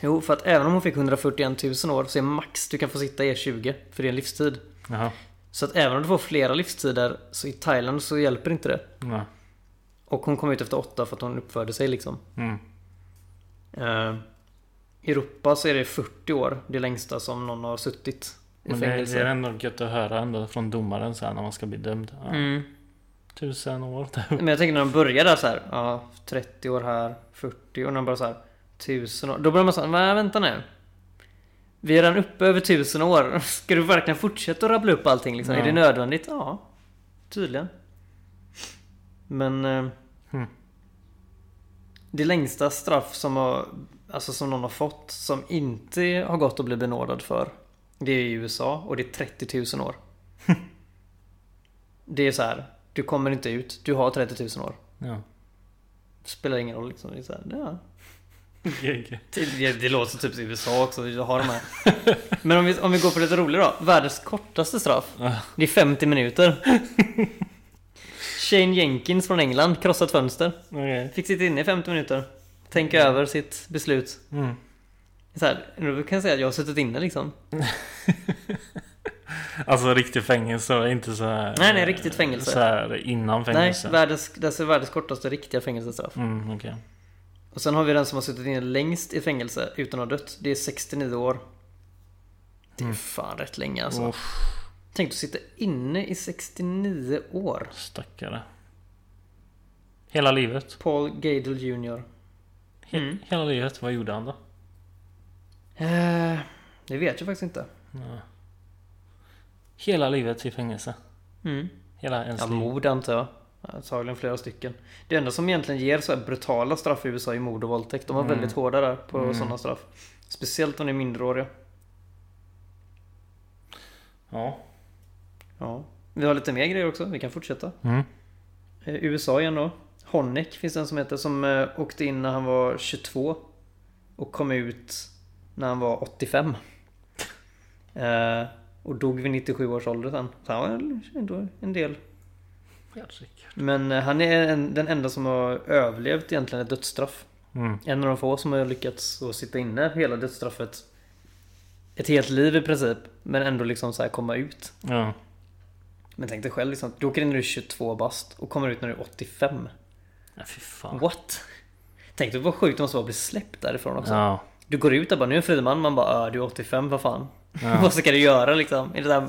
Jo, för att även om hon fick 141 000 år så är max du kan få sitta i 20 för det är en livstid. Jaha. Så att även om du får flera livstider så i Thailand så hjälper inte det. Nej. Och hon kom ut efter åtta för att hon uppförde sig liksom. Mm. Eh, I Europa så är det 40 år, det längsta som någon har suttit i Men det, det fängelse. är ändå gött att höra ändå från domaren så här när man ska bli dömd. Ja. Mm. Tusen år. Men jag tänker när de börjar där så här, ja 30 år här, 40 och när de bara så här, 1000 år. Då börjar man säga, men vänta nu. Vi är redan uppe över 1000 år. Ska du verkligen fortsätta att rabbla upp allting liksom? Ja. Är det nödvändigt? Ja, tydligen. Men... Eh, Hmm. Det längsta straff som, har, alltså som någon har fått som inte har gått att bli benådad för. Det är i USA och det är 30 000 år. det är så här. Du kommer inte ut. Du har 30 000 år. Ja. Spelar ingen roll liksom. Det, är så här, ja. GG. det, det låter typ som USA också. Jag har de här. Men om vi, om vi går på lite roligare då. Världens kortaste straff. Det är 50 minuter. Shane Jenkins från England, krossat fönster. Okej. Fick sitta inne i 50 minuter. Tänka över sitt beslut. Mm. Så här, då kan jag säga att jag har suttit inne liksom. Alltså riktigt fängelse och inte så här. Nej, nej, riktigt fängelse. Så här innan fängelse. Nej, världens, det är världens kortaste riktiga fängelsestraff. Mm, okej. Och sen har vi den som har suttit inne längst i fängelse utan att ha dött. Det är 69 år. Det är Mm. fan rätt länge alltså. Uff, Tänk att sitta inne i 69 år. stackare. Hela livet. Paul Gadel Jr. He- Mm. Hela livet. Vad gjorde han då? Eh, det vet jag faktiskt inte. Ja. Hela livet i fängelse. Mm. Hela ens Ja, liv. mord antar jag. Antagligen flera stycken. Det enda som egentligen ger så här brutala straff i USA är mord och våldtäkt. De var Mm. väldigt hårda där på Mm. sådana straff. Speciellt om de är minderåriga. Ja. Ja. Vi har lite mer grejer också. Vi kan fortsätta. Mm. Eh, USA igen då. Honeck finns det en som heter som eh, åkte in när han var 22 och kom ut när han var 85. Eh, Och dog vid 97 års ålder sen. Så han var ändå en del. Jätterik. Men eh, han är en, den enda som har överlevt egentligen ett dödsstraff. Mm. En av de få som har lyckats att sitta inne hela dödsstraffet. Ett helt liv i princip. Men ändå liksom så här komma ut. Ja. Men tänk dig själv liksom. Du åker in när du är 22 bast och kommer ut när du är 85. ja, fy fan. What? Tänk dig vad sjukt det måste vara att bli släppt därifrån också. Ja. Du går ut där bara, nu är jag fri man. Man bara, "Ah, du är 85, vad fan. Ja. vad ska du göra liksom? Är det där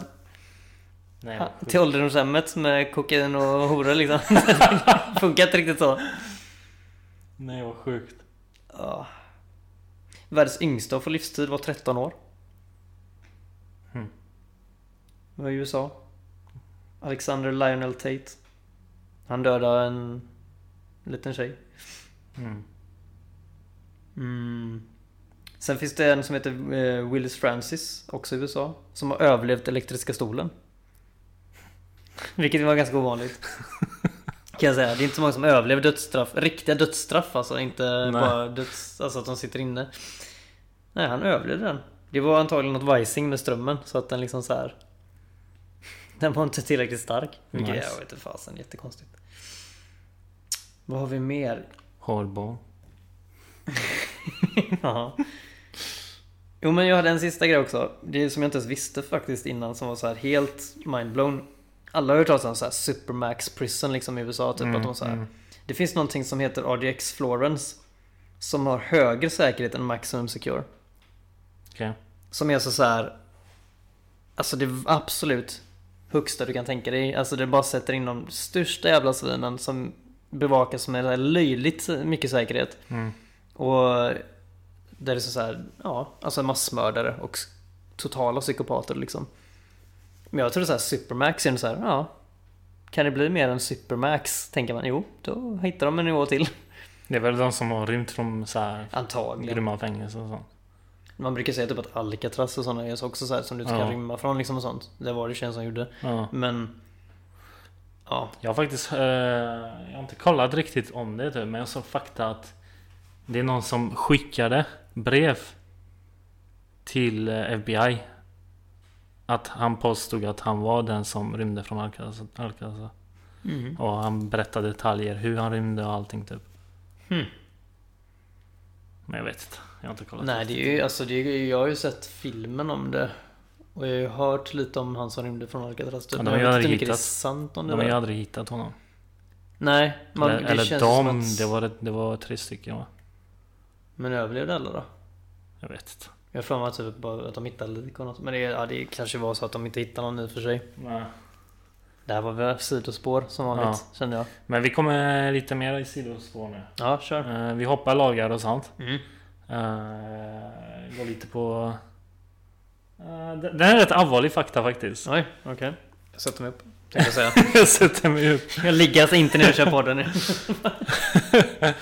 Nej, Ja, till ålderdomshemmet med kokain och horor liksom. Funkar inte riktigt så. Nej, vad sjukt. Ja. Världens yngsta få livstid var 13 år. Hmm. Det var i USA. Alexander Lionel Tate. Han dödade en liten tjej. Mm. Mm. Sen finns det en som heter eh, Willis Francis, också i USA. Som har överlevt elektriska stolen. Vilket var ganska ovanligt. Kan jag säga. Det är inte så många som överlever dödsstraff. Riktiga dödsstraff alltså. Inte Nej. bara döds... Alltså att de sitter inne. Nej, han överlevde den. Det var antagligen något vajsing med strömmen. Så att den liksom så här. Den var inte tillräckligt stark. Vilket Nice. jag vet inte fasen. Jättekonstigt. Vad har vi mer? Hardball. Ja. Jo men jag hade en sista grej också. Det som jag inte ens visste faktiskt innan som var så här helt mindblown. Alla har hört talas om så här Supermax Prison liksom i USA. Typ att de så här. mm. Det finns någonting som heter RDX Florence. Som har högre säkerhet än Maximum Secure. Okej. Som är så, så här. Alltså det är absolut högsta du kan tänka dig. Alltså det bara sätter in de största jävla svinen som bevakas med löjligt mycket säkerhet. Mm. Och där det är så här, ja, alltså massmördare och totala psykopater liksom. Men jag tror så här Supermax är så här, ja. Kan det bli mer än Supermax? Tänker man, jo, då hittar de en nivå till. Det är väl de som har rymt från så här Antagligen. grymma fängelser och sånt. Man brukar säga typ att Alcatraz och sådana är också så här som du inte kan Ja. rymma från liksom och sånt. Det var det en som gjorde. Ja. Men, ja. Jag har faktiskt, eh, jag har inte kollat riktigt om det typ, men jag såg fakta att det är någon som skickade brev till eh, FBI. Att han påstod att han var den som rymde från Alcatraz. Alcatraz. Mm. Och han berättade detaljer, hur han rymde och allting typ. Hmm. Men jag vet inte, jag har inte kollat. Nej, det är ju, alltså det är, jag har ju sett filmen om det. Och jag har ju hört lite om han som rymde från Alcatraz. Typ. Ja, de har ju aldrig mycket det är hittat- sant om det De har ju aldrig hittat honom. Nej, man, eller det eller känns de, som att... det, var, det var tre stycken va? Men överlevde alla då? Jag vet inte. Jag för mig att typ bara att de hittade lik och något. Men det, ja, det kanske var så att de inte hittade någon och för sig. Nej. Det här var väl sidospår som vanligt, kände jag. Men vi kommer lite mer i sidospår nu. Ja, kör. Eh, Vi hoppar lagar och sånt. Mm. Uh, går lite på... Uh, det det här är rätt allvarlig fakta faktiskt. Oj, okej. Jag sätter mig upp. Jag säga. jag sätter mig upp. Jag ligger alltså inte när jag kör podden nu.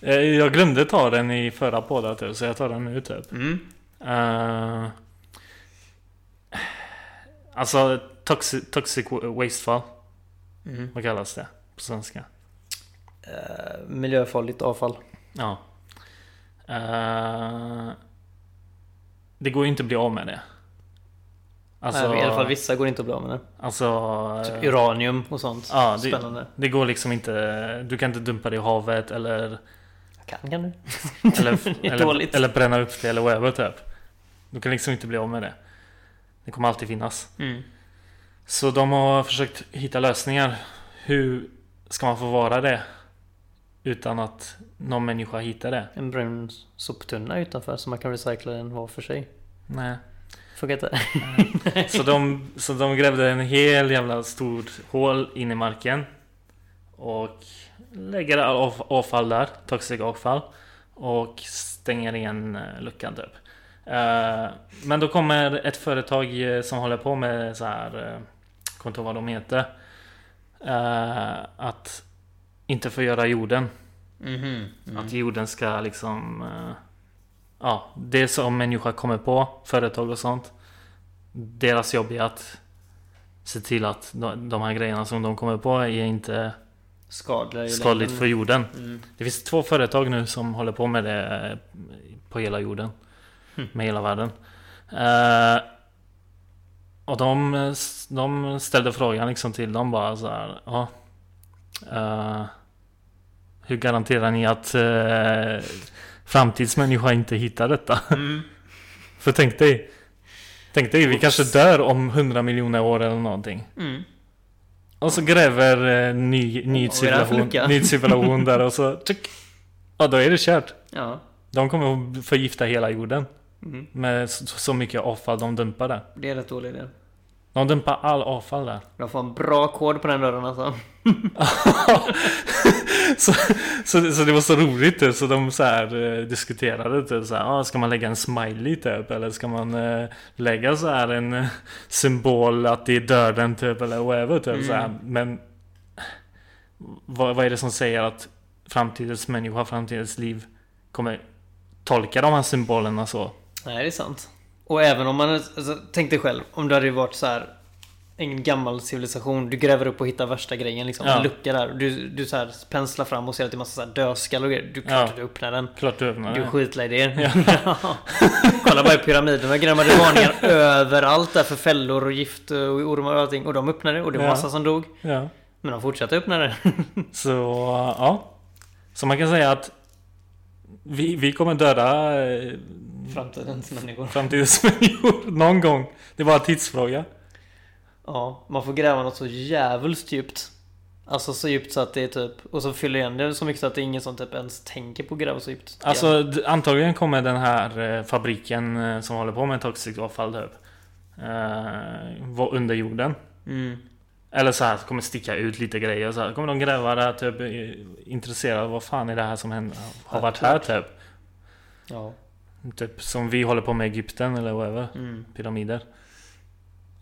Eh, Jag glömde ta den i förra podden typ, så jag tar den nu typ. Mm. Uh, alltså toxic, toxic wastefall. Mm. Vad kallas det på svenska? Eh, miljöfarligt avfall. Ja. Eh, det går ju inte att bli av med det. Alltså, Nej, I alla fall vissa går inte att bli av med det. Alltså, Typ uranium och sånt. ja, det, Spännande. det går liksom inte. Du kan inte dumpa det i havet eller Kan, kan du? eller, eller, eller bränna upp det eller whatever typ. Du kan liksom inte bli av med det. Det kommer alltid finnas. Mm. Så de har försökt hitta lösningar. Hur ska man förvara det? Utan att någon människa hittar det. En brun soptunna utanför så man kan recycla den var för sig. Nej. Funkar inte? Så de, så de grävde en hel jävla stor hål in i marken. Och lägger av, avfall där, toxic avfall. Och stänger igen eh, luckan typ. Eh, Men då kommer ett företag eh, som håller på med så här, kommer inte ihåg vad de heter. Att inte förgöra jorden. Mhm. Att jorden ska liksom... Ja, det som människa kommer på, företag och sånt. Deras jobb är att se till att de, de här grejerna som de kommer på är inte Skadliga i skadligt för jorden. Mm. Det finns två företag nu som håller på med det eh, på hela jorden. Hmm. Med hela världen. Eh, Och de, de ställde frågan liksom till dem bara så här. Ja. eh, hur garanterar ni att uh, framtidsmänniska inte hittar detta? Mm. För tänk dig. Tänk dig, vi kanske dör om 100 miljoner år eller någonting. Mm. Och så gräver eh, ny, ny, där och så... Tsk, ja, då är det kört. Ja. De kommer att förgifta hela jorden. Mm. Med så, så mycket avfall de dumpar där. Det är rätt dålig idé. De dumpar all avfall där. Jag får en bra kod på den dörren alltså. så, så, så det var så roligt typ, så de så här, eh, diskuterade typ så här, ah, ska man lägga en smiley typ eller ska man eh, lägga så här en eh, symbol att det är döden typ eller whatever typ så här. Men vad, vad är det som säger att framtidens människa, framtidens liv kommer tolka de här symbolerna så? Nej, det är sant. Och även om man, alltså, tänk dig själv, om det hade varit så här en gammal civilisation, du gräver upp och hittar värsta grejen liksom. Ja. En lucka där. Du, du så här penslar fram och ser att det är massa så här dödskallar och grejer. Du klart Ja. du öppnar den. Klart du öppnar Du det. skitlar i det. Kolla bara i pyramiderna. Grämmade varningar överallt där för fällor och gift och ormar och allting. Och de öppnade och det var Ja. massa som dog. Ja. Men de fortsatte öppna det. Så ja. Så man kan säga att vi, vi kommer döda eh, Framtidens människor. framtidens människor någon gång. Det är bara en tidsfråga. Ja, man får gräva något så jävligt djupt. Alltså så djupt så att det är typ... Och så fyller igen det så mycket så att det är ingen som typ ens tänker på att gräva så djupt. Alltså antagligen kommer den här eh, fabriken eh, som håller på med toxic avfall typ. Eh, vara under jorden. Mm. Eller så här kommer sticka ut lite grejer. Så här, kommer de gräva där typ intresserade vad fan är det här som händer, har varit här typ. Ja. Typ som vi håller på med Egypten eller whatever. Mm. pyramider.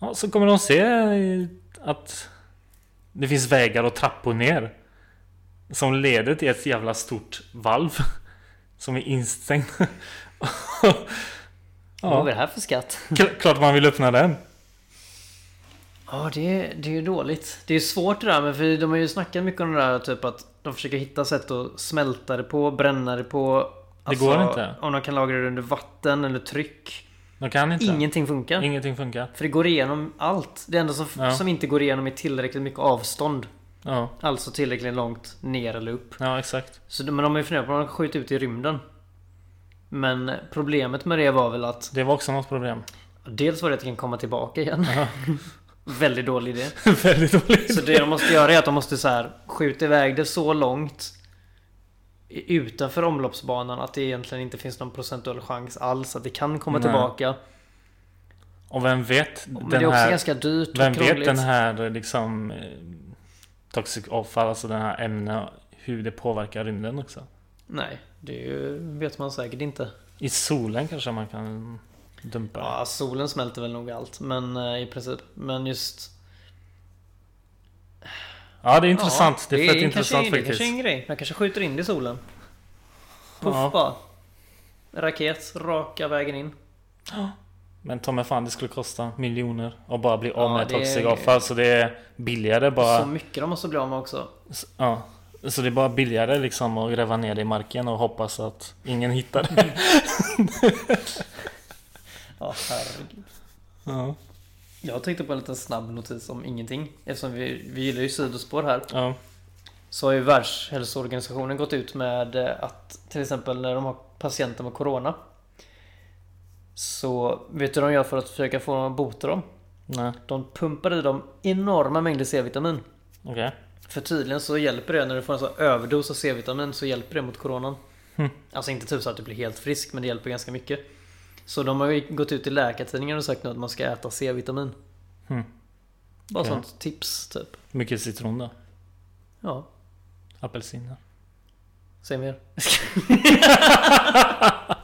Ja, så kommer de se att det finns vägar och trappor ner. Som leder till ett jävla stort valv. Som är instängt. Vad är ja, det här för skatt? kl- klart man vill öppna den. Ja, det är, det är ju dåligt. Det är svårt det där med för de har ju snackat mycket om det där typ att de försöker hitta sätt att smälta det på, bränna det på. Alltså, går inte. Om de kan lagra det under vatten eller tryck. De kan inte. Ingenting funkar. Ingenting funkar. För det går igenom allt. Det enda som, Ja. som inte går igenom är tillräckligt mycket avstånd. Ja, Alltså tillräckligt långt ner eller upp. ja exakt. Så, men de har ju funderat på om de skjuta ut i rymden. Men problemet med det var väl att Det var också något problem. Dels var det att det kan komma tillbaka igen. Ja. Väldigt dålig idé. Väldigt dåligt. Så det de måste göra är att de måste så här skjuta iväg det så långt utanför omloppsbanan att det egentligen inte finns någon procentuell chans alls att det kan komma Nej. tillbaka. Och vem vet Men den det är också här... ganska dyrt och Vem vet den här liksom eh, Toxic avfall, alltså den här ämnen Hur det påverkar rymden också Nej, det ju, vet man säkert inte. I solen kanske man kan dumpa. Ja, solen smälter väl nog allt. Men eh, i princip. Men just... Ja det är intressant, Ja, det är fett kanske, intressant Det faktiskt kanske är en grej. Jag kanske skjuter in det i solen. Puff Ja. bara. Raket, raka vägen in. Men ta mig fan det skulle kosta miljoner Och bara bli av Ja, med det toxic är- avfall så det är billigare bara Så mycket de måste bli av med också. Ja Så det är bara billigare liksom att gräva ner det i marken och hoppas att ingen hittar det Ja, herregud. Ja, Jag tänkte på en liten snabb notis om ingenting. Eftersom vi, vi gillar ju sidospår här. ja, Så har ju Världshälsoorganisationen gått ut med eh, att till exempel när de har patienter med Corona. Så vet du vad de gör för att försöka få dem att bota dem? nej, De pumpar i dem enorma mängder C-vitamin. okej För tydligen så hjälper det när du får en sån överdos av C-vitamin så hjälper det mot coronan. Hm. Alltså inte typ så att du blir helt frisk men det hjälper ganska mycket. Så de har ju gått ut i Läkartidningen och sagt nu att man ska äta C-vitamin. Hm. Bara Okej. sånt tips typ. Mycket citron då? Ja, Apelsiner? säg mer.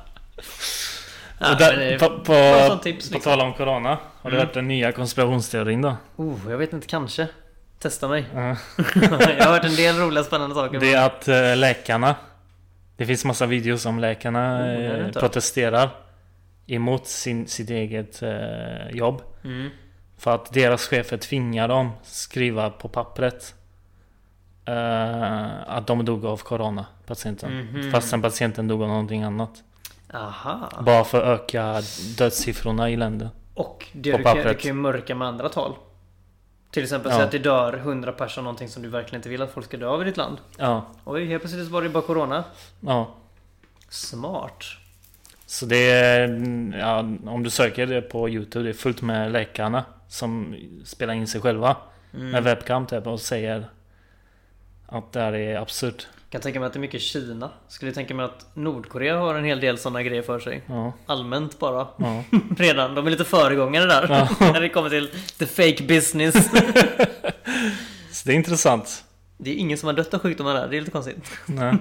Ja, där, på, på, tips på liksom. tal om Corona Har du Mm. hört den nya konspirationsteorin då? Oh, jag vet inte, kanske. Testa mig. Ja. jag har hört en del roliga spännande saker. Det är att eh, läkarna Det finns massa videos om läkarna Oh, eh, protesterar Emot sin, sitt eget eh, jobb Mm. För att deras chefer tvingar dem skriva på pappret eh, Att de dog av Corona Patienten Mhm. Fastän patienten dog av någonting annat Aha. Bara för att öka dödssiffrorna i länder Och det På du kan, du pappret. kan ju mörka med andra tal. Till exempel Ja. säga att det dör 100 personer någonting som du verkligen inte vill att folk ska dö av i ditt land. Ja, Oj, helt plötsligt var det bara Corona. ja. Smart. Så det är, ja, om du söker det på Youtube, det är fullt med läkarna som spelar in sig själva Mm. med webcam typ och säger att det här är absurt. Kan tänka mig att det är mycket Kina. Skulle tänka mig att Nordkorea har en hel del sådana grejer för sig. Ja, Allmänt bara. ja. Redan. De är lite föregångare där. Ja. När det kommer till the fake business. Så det är intressant. Det är ingen som har dött av sjukdomar där. Det är lite konstigt. Nej.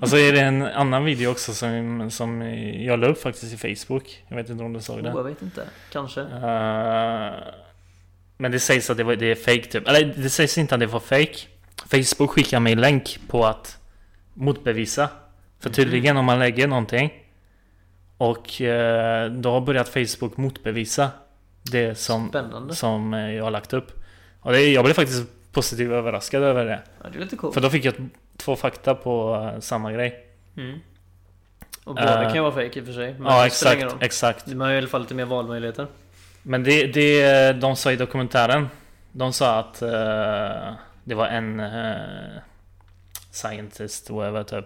Och så är det en annan video också som, som jag la upp faktiskt i Facebook. Jag vet inte om du såg Oh, det. jag vet inte. Kanske. Eh, men det sägs att det, var, det är fake typ. Eller det sägs inte att det var fake. Facebook skickar mig länk på att motbevisa. För tydligen om man lägger någonting och eh, då har börjat Facebook motbevisa det som, Spännande. som eh, jag har lagt upp. Och det, jag blev faktiskt positivt överraskad över det. Ja, det lite coolt. För då fick jag två fakta på eh, samma grej. Mm. Och båda Eh, kan ju vara fake i och för sig. Men ja exakt, exakt. Man har i alla fall lite mer valmöjligheter. Men det, det de sa i dokumentären De sa att eh, det var en eh, scientist, whatever typ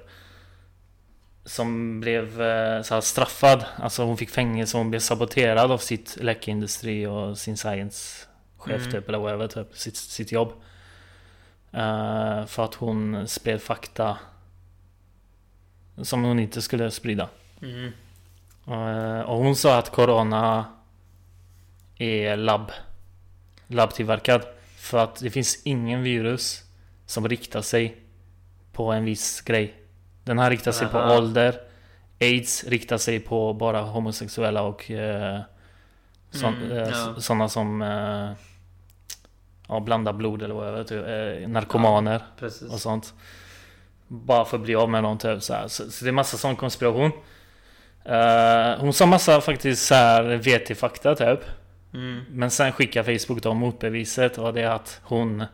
Som blev så här straffad Alltså hon fick fängelse, hon blev saboterad av sitt läkeindustri och sin science-chef Mm. typ eller whatever typ, sitt, sitt jobb Eh, För att hon spred fakta Som hon inte skulle sprida Mm. Eh, Och hon sa att Corona är labb labbtillverkad. För att det finns ingen virus som riktar sig på en viss grej. Den här riktar sig på Aha. ålder. Aids riktar sig på bara homosexuella och eh, sån, Mm, ja. sådana som ja, blandar blod eller vad vet, eh, narkomaner Precis. och sånt. Bara för att bli av med någon typ så, så, så det är massa sån konspiration. Eh, hon sa massa faktiskt så här VT-fakta typ. Mm. Men sen skickar Facebook då motbeviset och det är att hon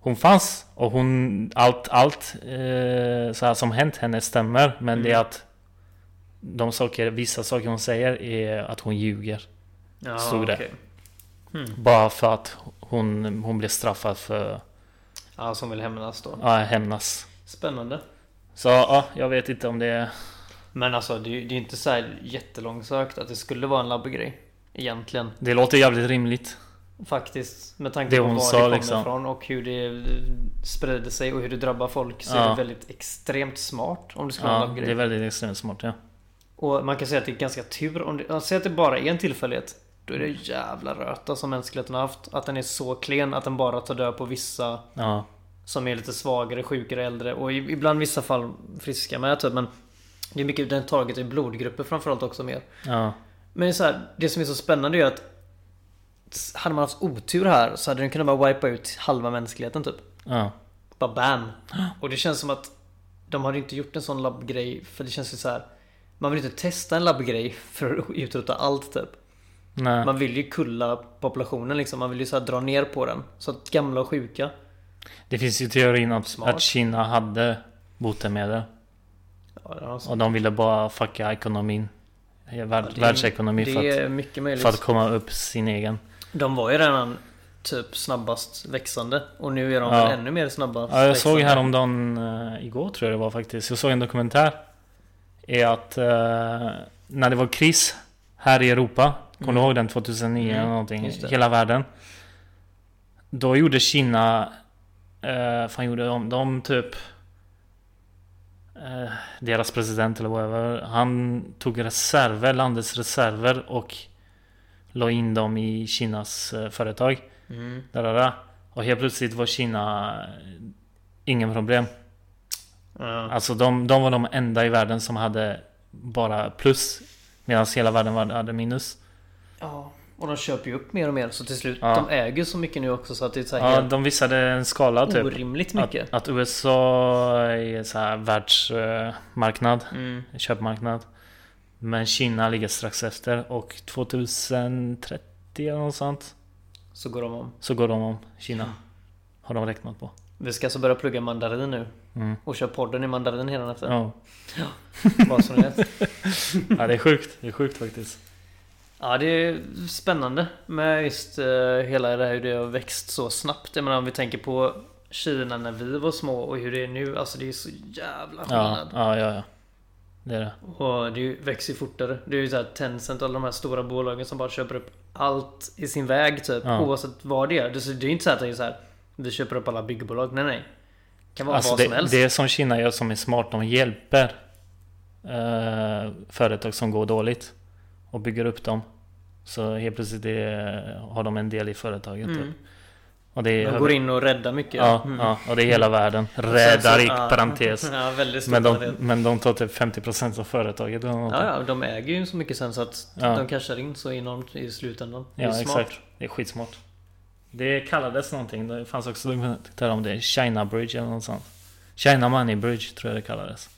Hon fanns och hon Allt, allt eh, så här som hänt henne stämmer Men det är Mm. att De saker, vissa saker hon säger är att hon ljuger Ja, Stod det. okej. Mm. Bara för att hon, hon blev straffad för Ja, som vill hämnas då. ja, hämnas Spännande. Så ja, jag vet inte om det är Men alltså det, är- är inte så här jättelångsökt att det skulle vara en labbgrej. Egentligen. Det låter jävligt rimligt Faktiskt. Med tanke på var sa, det kommer liksom. ifrån och hur det sprider sig och hur det drabbar folk. Så är Ja. det väldigt extremt smart om det skulle vara Ja, en labbgrej. det är väldigt extremt smart ja Och man kan säga att det är ganska tur om det... ja, Säg att det bara är en tillfällighet. Då är det jävla röta som mänskligheten har haft. Att den är så klen att den bara tar död på vissa Ja, som är lite svagare, sjukare, äldre och ibland vissa fall friska med typ. Men det är mycket den taget i blodgrupper framförallt också mer. ja, Men det, är så här, det som är så spännande är att hade man haft otur här så hade den kunnat bara wipa ut halva mänskligheten typ. ja Bara bam. Och det känns som att de hade inte gjort en sån labbgrej för det känns ju så här. Man vill inte testa en labbgrej för att utrota allt typ. Nej. Man vill ju kulla populationen liksom. Man vill ju så dra ner på den. Så att gamla och sjuka. Det finns ju teorin att, Smart. att Kina hade botemedel Ja, Och de ville bara fucka ekonomin Värld, Ja, det- Världsekonomin för, det att, mycket möjligt. för att komma upp sin egen De var ju redan typ snabbast växande. Och nu är de Ja. ännu mer snabbast Ja jag såg växande. häromdagen uh, Igår tror jag det var faktiskt Jag såg en dokumentär Är att eh, När det var kris Här i Europa Kommer Mm. du ihåg den 2009 Mm, eller någonting? Hela världen Då gjorde Kina uh, Fan gjorde de? De typ eh, Deras president eller whatever Han tog reserver, landets reserver och La in dem i Kinas eh, företag Mm. där, där, där. Och helt plötsligt var Kina eh, Ingen problem Ja. Alltså de, de var de enda i världen som hade Bara plus Medan hela världen hade minus ja. Och de köper ju upp mer och mer. Så till slut. Ja. De äger så mycket nu också så att det är så här Ja de visade en skala typ orimligt mycket. att, att USA är så här världsmarknad Mm. Köpmarknad Men Kina ligger strax efter och 2030 eller något sånt Så går de om. Så går de om Kina Har de räknat på Vi ska alltså börja plugga mandarin nu. mm. Och köra podden i mandarin hela efter. Ja. Bara så ni vet. ja det är sjukt Det är sjukt faktiskt Ja, det är spännande med just uh, hela det här hur det har växt så snabbt. Jag menar om vi tänker på Kina när vi var små och hur det är nu. Alltså det är så jävla skillnad. ja, ja, ja. Det är det. Och det växer ju fortare. Det är ju såhär Tencent och alla de här stora bolagen som bara köper upp allt i sin väg typ. Ja. Oavsett vad det är. Det är är inte så att det är så här. Vi köper upp alla byggbolag. Nej nej. Det kan vara Alltså vad det, som helst. det som Kina gör som är smart, de hjälper eh, företag som går dåligt och bygger upp dem. Så helt plötsligt det, har de en del i företaget. Mm. Typ. Och det är, De går in och räddar mycket. ja, Mm. ja, och det är hela världen. Räddar i ja. parentes. Ja, Men de, men de tar typ 50% av företaget. Ja, ja, de äger ju så mycket sen så att Ja. de cashar in så enormt i slutändan. Det är Ja, smart. exakt. Det är skitsmart. Det kallades någonting. Det fanns också dokumentärer om det. China Bridge eller något sånt. China Money Bridge tror jag det kallades.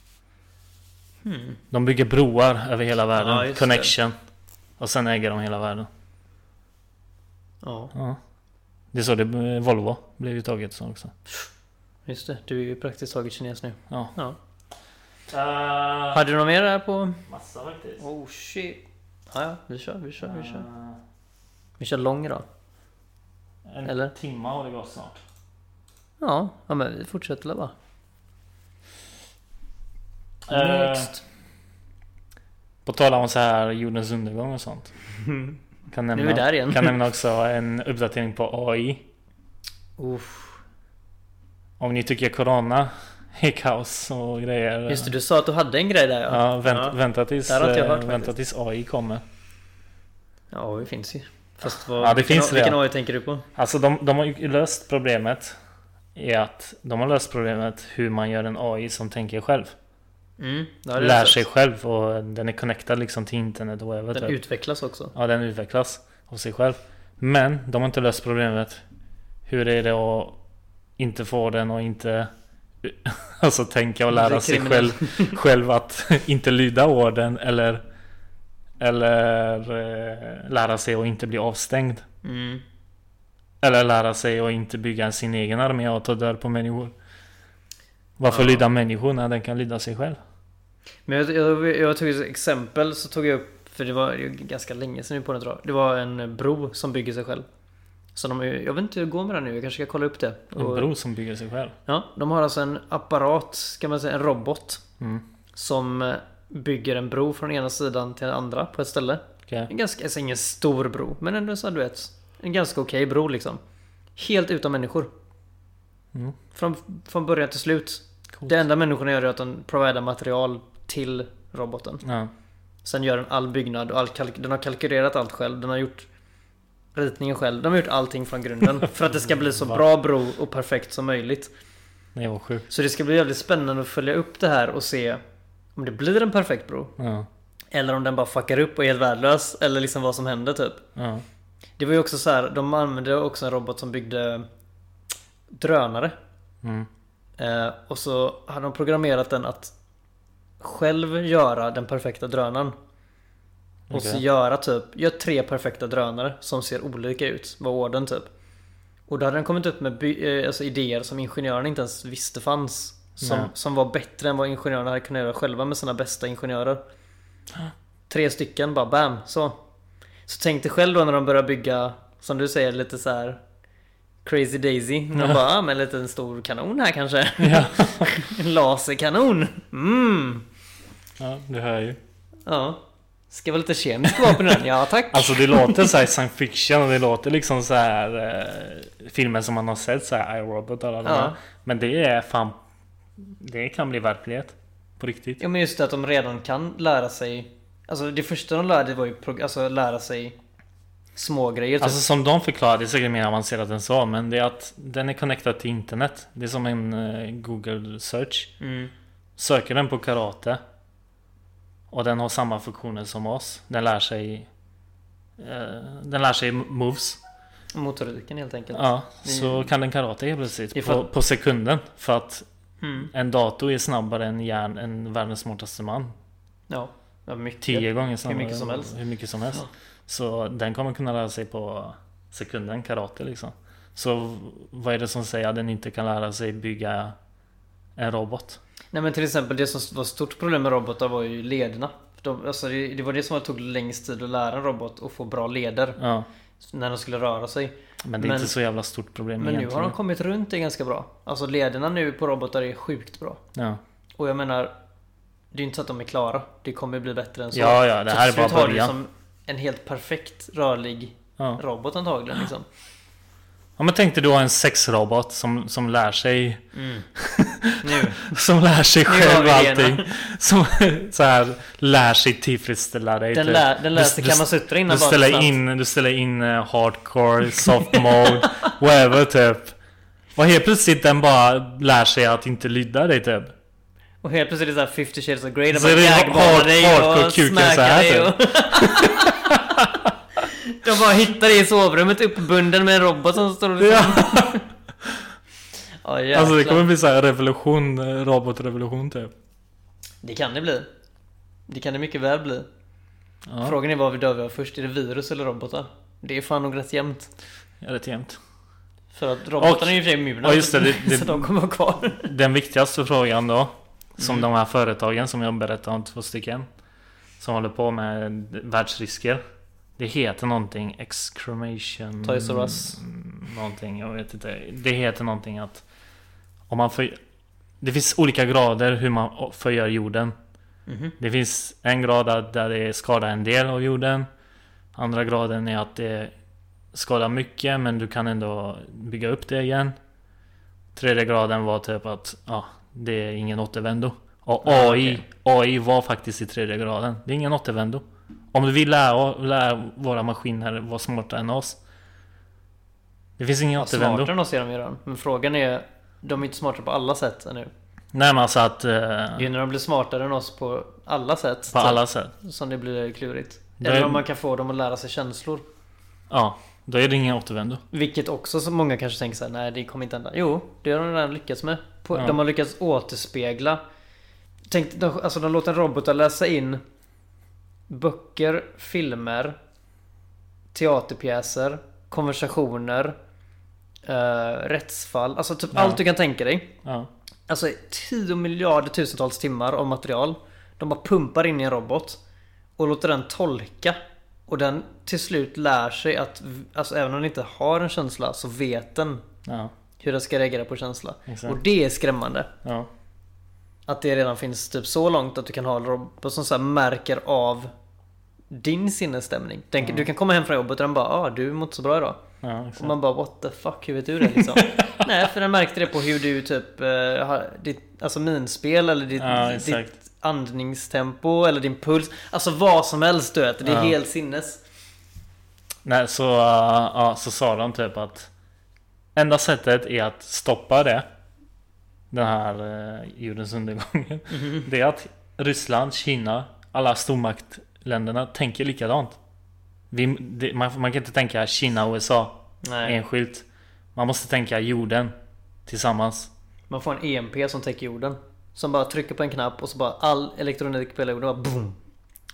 Hmm. De bygger broar över hela världen. Connection. Och sen äger de hela världen. Ja, Ja. Det är så det Volvo blev ju taget så också. just det. Du är ju praktiskt taget kines nu. Ja. Ja. Uh, Hade du något mer där på? massa faktiskt. Oh shit. Ja, ja, vi kör, vi kör, vi kör. Uh, Vi kör lång idag. en Eller? timma har det gått snart. Ja, ja men vi fortsätter väl bara. Eh, Next. På tal om så här jordens undergång och sånt. Kan Nu är nämna, vi där igen. kan nämna också en uppdatering på AI. Uff. Om ni tycker Corona är kaos och grejer. Just det, du sa att du hade en grej där ja. Ja, vänt, Ja. Vänta, tills, jag eh, hört vänta tills AI kommer. Ja, det finns ju. Fast vad, Ja, det vilken, finns vilken. AI tänker du på? Alltså de, de har ju löst problemet. I att de har löst problemet hur man gör en AI som tänker själv. Mm, Lär sig själv och den är connectad liksom till internet och whatever. Den typ. utvecklas också. Ja, den utvecklas av sig själv. Men de har inte löst problemet. Hur är det att inte få den och inte Alltså tänka och lära sig själv, själv att inte lyda orden eller Eller eh, lära sig att inte bli avstängd. Mm. Eller lära sig att inte bygga sin egen armé och ta död på människor. Varför Ja. lyda människor när den kan lyda sig själv? Men jag, jag, jag tog ett exempel så tog jag upp, för det var ju ganska länge sedan nu på den. Det var en bro som bygger sig själv. Så de, jag vet inte hur det går med den nu, jag kanske ska kolla upp det. En Och- bro som bygger sig själv. Ja, de har alltså en apparat, kan man säga, en robot. Mm. Som eh, bygger en bro från ena sidan till den andra på ett ställe. Okej. En ganska, alltså ingen stor bro, men ändå så du vet. En ganska okej bro liksom. Helt utan människor. Mm. Från, från början till slut. Coolt. Det enda människorna gör är att de providar material till roboten. Ja. Sen gör den all byggnad och all den har kalkylerat allt själv. Den har gjort ritningen själv. De har gjort allting från grunden. för att det ska bli så bra bro och perfekt som möjligt. Det var sjukt. Så det ska bli jävligt spännande att följa upp det här och se om det blir en perfekt bro. Ja. Eller om den bara fuckar upp och är helt värdelös. Eller liksom vad som händer typ. Ja. Det var ju också så här, de använde också en robot som byggde drönare. Mm. Eh, och så hade de programmerat den att själv göra den perfekta drönaren. Och så Okej. göra typ, gör tre perfekta drönare som ser olika ut. Var orden typ. Och då hade den kommit upp med by- eh, alltså idéer som ingenjörerna inte ens visste fanns. Som, Nej. som var bättre än vad ingenjörerna hade kunnat göra själva med sina bästa ingenjörer. Tre stycken bara bam, så. Så tänk dig själv då när de börjar bygga, som du säger, lite så här Crazy Daisy. De bara, ah, men en stor kanon här kanske. Ja. en laserkanon. Mm. ja, du hör ju. Ja. Ska vara lite kemiskt vapen i den? Ja tack. Alltså det låter så här science fiction och det låter liksom så här eh, filmer som man har sett så här iRobot och alla de Ja. här. Men det är fan Det kan bli verklighet. På riktigt. Ja men just det att de redan kan lära sig Alltså det första de lärde var ju alltså lära sig små grejer typ. Alltså som de förklarar, det är säkert mer avancerat än så men det är att den är connectad till internet. Det är som en eh, Google search. mm. Söker den på karate och den har samma funktioner som oss. Den lär sig eh, Den lär sig moves. Motoriken helt enkelt. Ja, så Mm. kan den karate helt plötsligt på, på sekunden. För att Mm. en dator är snabbare än hjärn, än världens smartaste man. Ja. mycket. Tio gånger snabbare. mycket som helst. Hur mycket som helst. Ja. Så den kommer kunna lära sig på sekunden karate liksom. Så vad är det som säger att den inte kan lära sig bygga en robot? Nej men till exempel det som var stort problem med robotar var ju lederna. De, alltså det, det var det som tog längst tid att lära en robot att få bra leder. Ja. När de skulle röra sig. Men det är Men- inte så jävla stort problem Men nu har egentligen. de kommit runt det ganska bra. Alltså lederna nu på robotar är sjukt bra. Ja. Och jag menar Det är inte så att de är klara. Det kommer bli bättre än så. ja, ja, det Så här är till slut bara början. En helt perfekt rörlig Ja. robot antagligen liksom. ja, men tänk dig då en sexrobot som, som lär sig Nu. Som lär sig själv allting. Som så här, lär sig tillfredsställa dig. Den, typ. lär, den lär sig Kamasutra innan Du ställer in, du ställer in eh, hardcore, soft mode, whatever typ. Och helt plötsligt den bara lär sig att inte lyda dig typ. Och helt plötsligt är det såhär 50 shades of grey. De Så bara det gagbanar hard- dig och kuken så smackar här, dig typ. och... De bara hittar dig i sovrummet uppbunden med en robot som står och liksom... Ja, jäklar. Alltså det kommer bli så här revolution, robotrevolution typ. Det kan det bli. Det kan det mycket väl bli. Ja, Frågan är vad vi dör av först. Är det virus eller robotar? Det är fan nog rätt jämnt. ja, rätt jämnt. För att robotarna Och- är ju i och för immuna. ja, just det, det- det- så de kommer vara kvar. Den viktigaste frågan då, som Mm. de här företagen som jag berättade om, två stycken, som håller på med världsrisker. Det heter någonting, excremation... Toys R Us. mm, Någonting, jag vet inte. Det heter någonting att om man för, Det finns olika grader hur man förgör jorden. Mhm. Det finns en grad där- det skadar en del av jorden. Andra graden är att det skadar mycket men du kan ändå bygga upp det igen. Tredje graden var typ att ja, det är ingen återvändo. Och Ah, AI, AI var faktiskt i tredje graden. Det är ingen återvändo. Om du vill lära, våra maskiner vara smartare än oss. Det finns ingen Ja, återvändo. smartare än oss är de ju redan. Men frågan är... De är inte smartare på alla sätt ännu. Nej men alltså att... eh, Det är när de blir smartare än oss på alla sätt. på så- alla sätt. Som det blir klurigt. Det Eller är- om man kan få dem att lära sig känslor. Ja, då är det ingen återvändo. Vilket också så många kanske tänker såhär, nej det kommer inte hända. Jo, det har de redan lyckats med. På, Ja. De har lyckats återspegla. Tänk, de, alltså de låter robotar läsa in böcker, filmer, teaterpjäser, konversationer, eh, rättsfall. Alltså typ Ja. allt du kan tänka dig. Ja. Alltså 10 miljarder tusentals timmar av material. De bara pumpar in i en robot. Och låter den tolka. Och den till slut lär sig att, alltså även om den inte har en känsla så vet den Ja, hur den ska reagera på känsla. exakt. Och det är skrämmande. Ja. Att det redan finns typ så långt att du kan ha robot som så märker av din sinnesstämning. Den, Du kan komma hem från jobbet och den bara ah, du mår inte så bra idag. Ja, Och man bara what the fuck, hur vet du det liksom? Nej, för den märkte det på hur du typ eh, ditt, alltså minspel eller ditt, Ja, ditt andningstempo eller din puls. Alltså vad som helst du vet. Det är Ja. helt sinnes. Nej, så, uh, ja, så sa de typ att enda sättet är att stoppa det. Den här uh, jordens undergången. Mhm. Det är att Ryssland, Kina, alla stormaktländerna tänker likadant. Vi, det, man, man kan inte tänka Kina och USA Nej. enskilt. Man måste tänka jorden tillsammans. Man får en EMP som täcker jorden. Som bara trycker på en knapp och så bara all elektronik på hela jorden bara boom.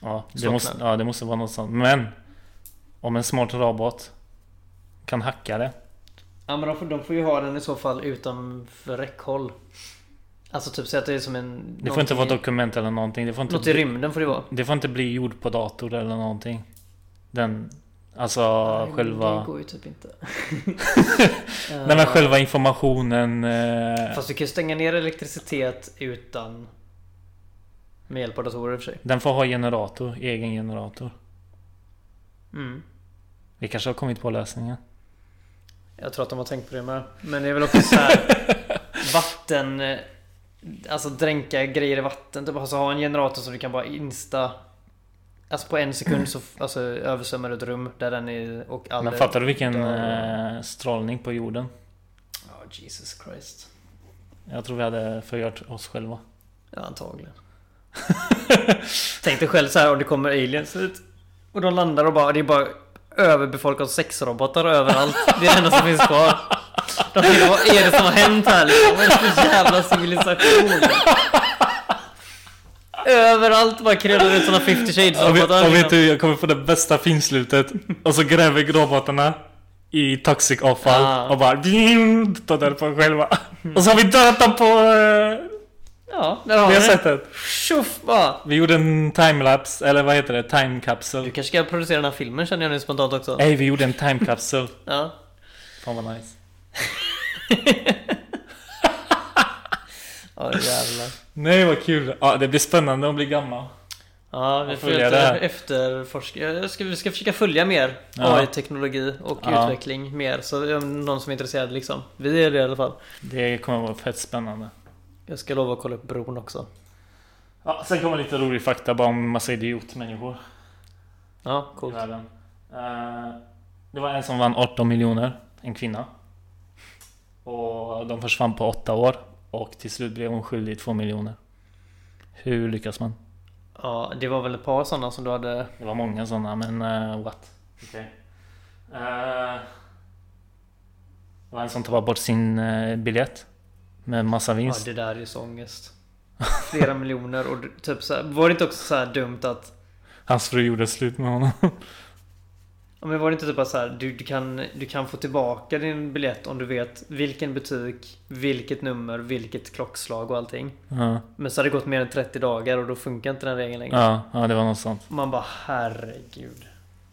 Ja, det måste, ja, det måste vara något sånt. Men om en smart robot kan hacka det. Ja men de får, de får ju ha den i så fall utanför räckhåll. Alltså typ säg att det är som en... Det får inte vara dokument eller någonting. Det får inte Något i rymden får det vara. Det får inte bli gjord på dator eller någonting. Den... Alltså Nej, själva... Det går ju typ inte. Nej men själva informationen... Eh, Fast du kan ju stänga ner elektricitet utan med hjälp av datorer i och för sig. den får ha generator, egen generator. Mm. Vi kanske har kommit på lösningen. Jag tror att de har tänkt på det med. Men det är väl också så här vatten... eh, Alltså dränka grejer i vatten. Typ alltså ha en generator så du kan bara insta... Alltså på en sekund så alltså, översvämmar du ett rum där den är och all... Men fattar du vilken Ja. eh, strålning på jorden? Ja, Jesus Christ. Jag tror vi hade förgjort oss själva. Ja, antagligen. Tänk dig själv så här om det kommer aliens ut. Och de landar och bara, det är bara överbefolkat sexrobotar överallt. Det är det enda som finns kvar. De tänker, vad är det som har hänt här liksom? Vad är det för jävla civilisation? Överallt bara kryllar ut sådana 50 shades Och vet, robotar. och vet liksom. du, jag kommer få det bästa finslutet. Och så gräver robotarna i toxic avfall Ah. och bara tar död på själva. Och så har vi dödat dem på... Ja, där har Vi har sett det. Tjoff bara! Vi gjorde en timelapse, eller vad heter det? Time capsule. Du kanske ska producera den här filmen känner jag nu spontant också. Nej, vi gjorde en time capsule. Ja. Fan vad nice. Ja jävlar. Nej vad kul. Ja, det blir spännande att bli gammal. Ja, vi får efterforska. Ska, vi ska försöka följa mer Ja. AI-teknologi och Ja. utveckling mer. Så om någon som är intresserad liksom. Vi är det i alla fall. Det kommer vara fett spännande. Jag ska lova att kolla upp bron också. Ja, sen kommer lite rolig fakta bara om massa idiotmänniskor Ja, i coolt. världen. Eh, det var en som vann 18 miljoner, en kvinna. Och de försvann på åtta år. Och till slut blev hon skyldig 2 miljoner. Hur lyckas man? Ja, det var väl ett par sådana som du hade... Det var många sådana, men uh, what? Okej. Eh, det var en som tappade bort sin eh, biljett. Med massa Ja, vinst. det där är ju så ångest. Flera miljoner och typ så här, Var det inte också så här dumt att... Hans fru gjorde slut med honom. Ja, men var det inte typ att så här, du, du, kan, du kan få tillbaka din biljett om du vet vilken butik, vilket nummer, vilket klockslag och allting. ja, Men så har det gått mer än 30 dagar och då funkar inte den regeln längre. ja, ja, det var något sånt. Man bara herregud.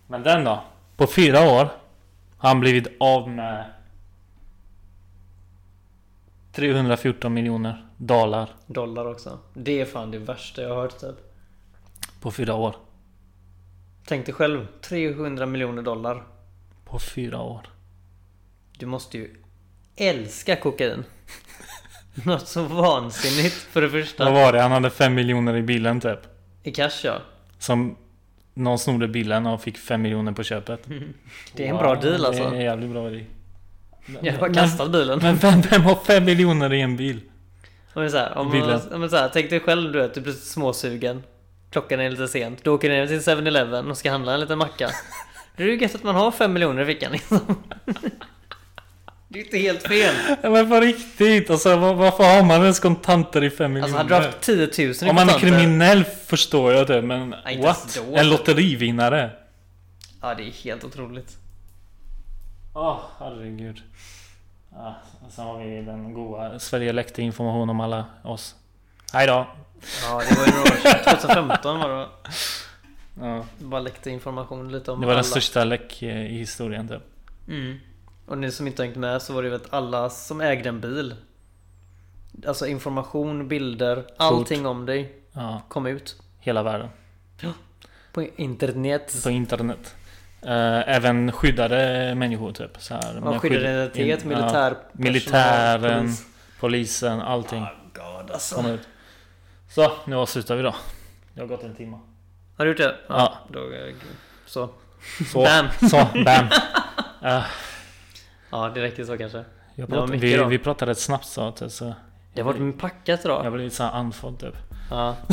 Men den då? På fyra år har han blivit av med 314 miljoner dollar Dollar också. Det är fan det värsta jag har hört typ. på fyra år. Tänk dig själv, 300 miljoner dollar. På fyra år. Du måste ju älska kokain. Något så vansinnigt för det Vad första. var det? Han hade fem miljoner i bilen typ. I cash ja. Som någon snodde bilen och fick fem miljoner på köpet. Det är en bra deal alltså. Det är en jävligt bra idé. Jag har bara kastat bilen. Men vem, vem har fem miljoner i en bil? Om det är så här, om Bilen. man, om man så här, tänk dig själv du vet, du blir småsugen. Klockan är lite sent. Du åker ner till 7-Eleven och ska handla en liten macka. Det är ju gött att man har fem miljoner i fickan liksom. Det är inte helt fel. Ja, men på riktigt! Alltså, var, varför har man ens kontanter i fem miljoner? Alltså hade du haft 10 000 i Om man är kontanter- kriminell förstår jag det, men Nej, what? En lotterivinnare? Ja det är helt otroligt. Åh, herregud. Ja, och sen har vi den goa Sverige läckte information om alla oss. Hej då! Ja det var ju några år sedan. 2015 var det va? Ja, Bara läckte information lite om det var alla. den största läck i historien typ. Mm. Och ni som inte har hängt med så var det ju att alla som ägde en bil Alltså information, bilder, allting om dig Ja, kom ut hela världen. På internet På internet. Eh, även skyddade människor typ. Så här, Man med skyddade skydd- identitet, in- militär, ja, militären, polis. polisen, allting Oh God alltså. kom ut. Så, nu avslutar vi då. Det har gått en timme. Har du gjort det? Ja. Då, eh, så. Så, Bam! så, bam! Eh, Ja det räcker så kanske. jag mycket vi, då. vi pratar rätt snabbt så att så Det har varit packat jag idag. blir lite såhär andfådd typ. Ja.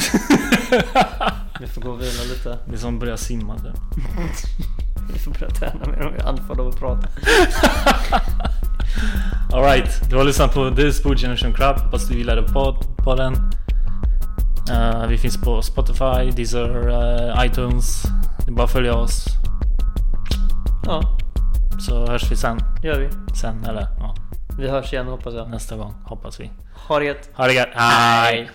Vi får gå och vila lite. Det är som att börja simma typ. Vi får börja träna om vi är andfådda av att prata. Alright, du har lyssnat på This Food Generation Crab. Hoppas du gillade podd, podden. Eh, vi finns på Spotify, Deezer, eh, iTunes. Det är bara att följa oss. Ja, Så hörs vi sen. gör vi. Sen eller ja, Vi hörs igen hoppas jag. nästa gång hoppas vi. Ha det gött. Ha det gött. Hej!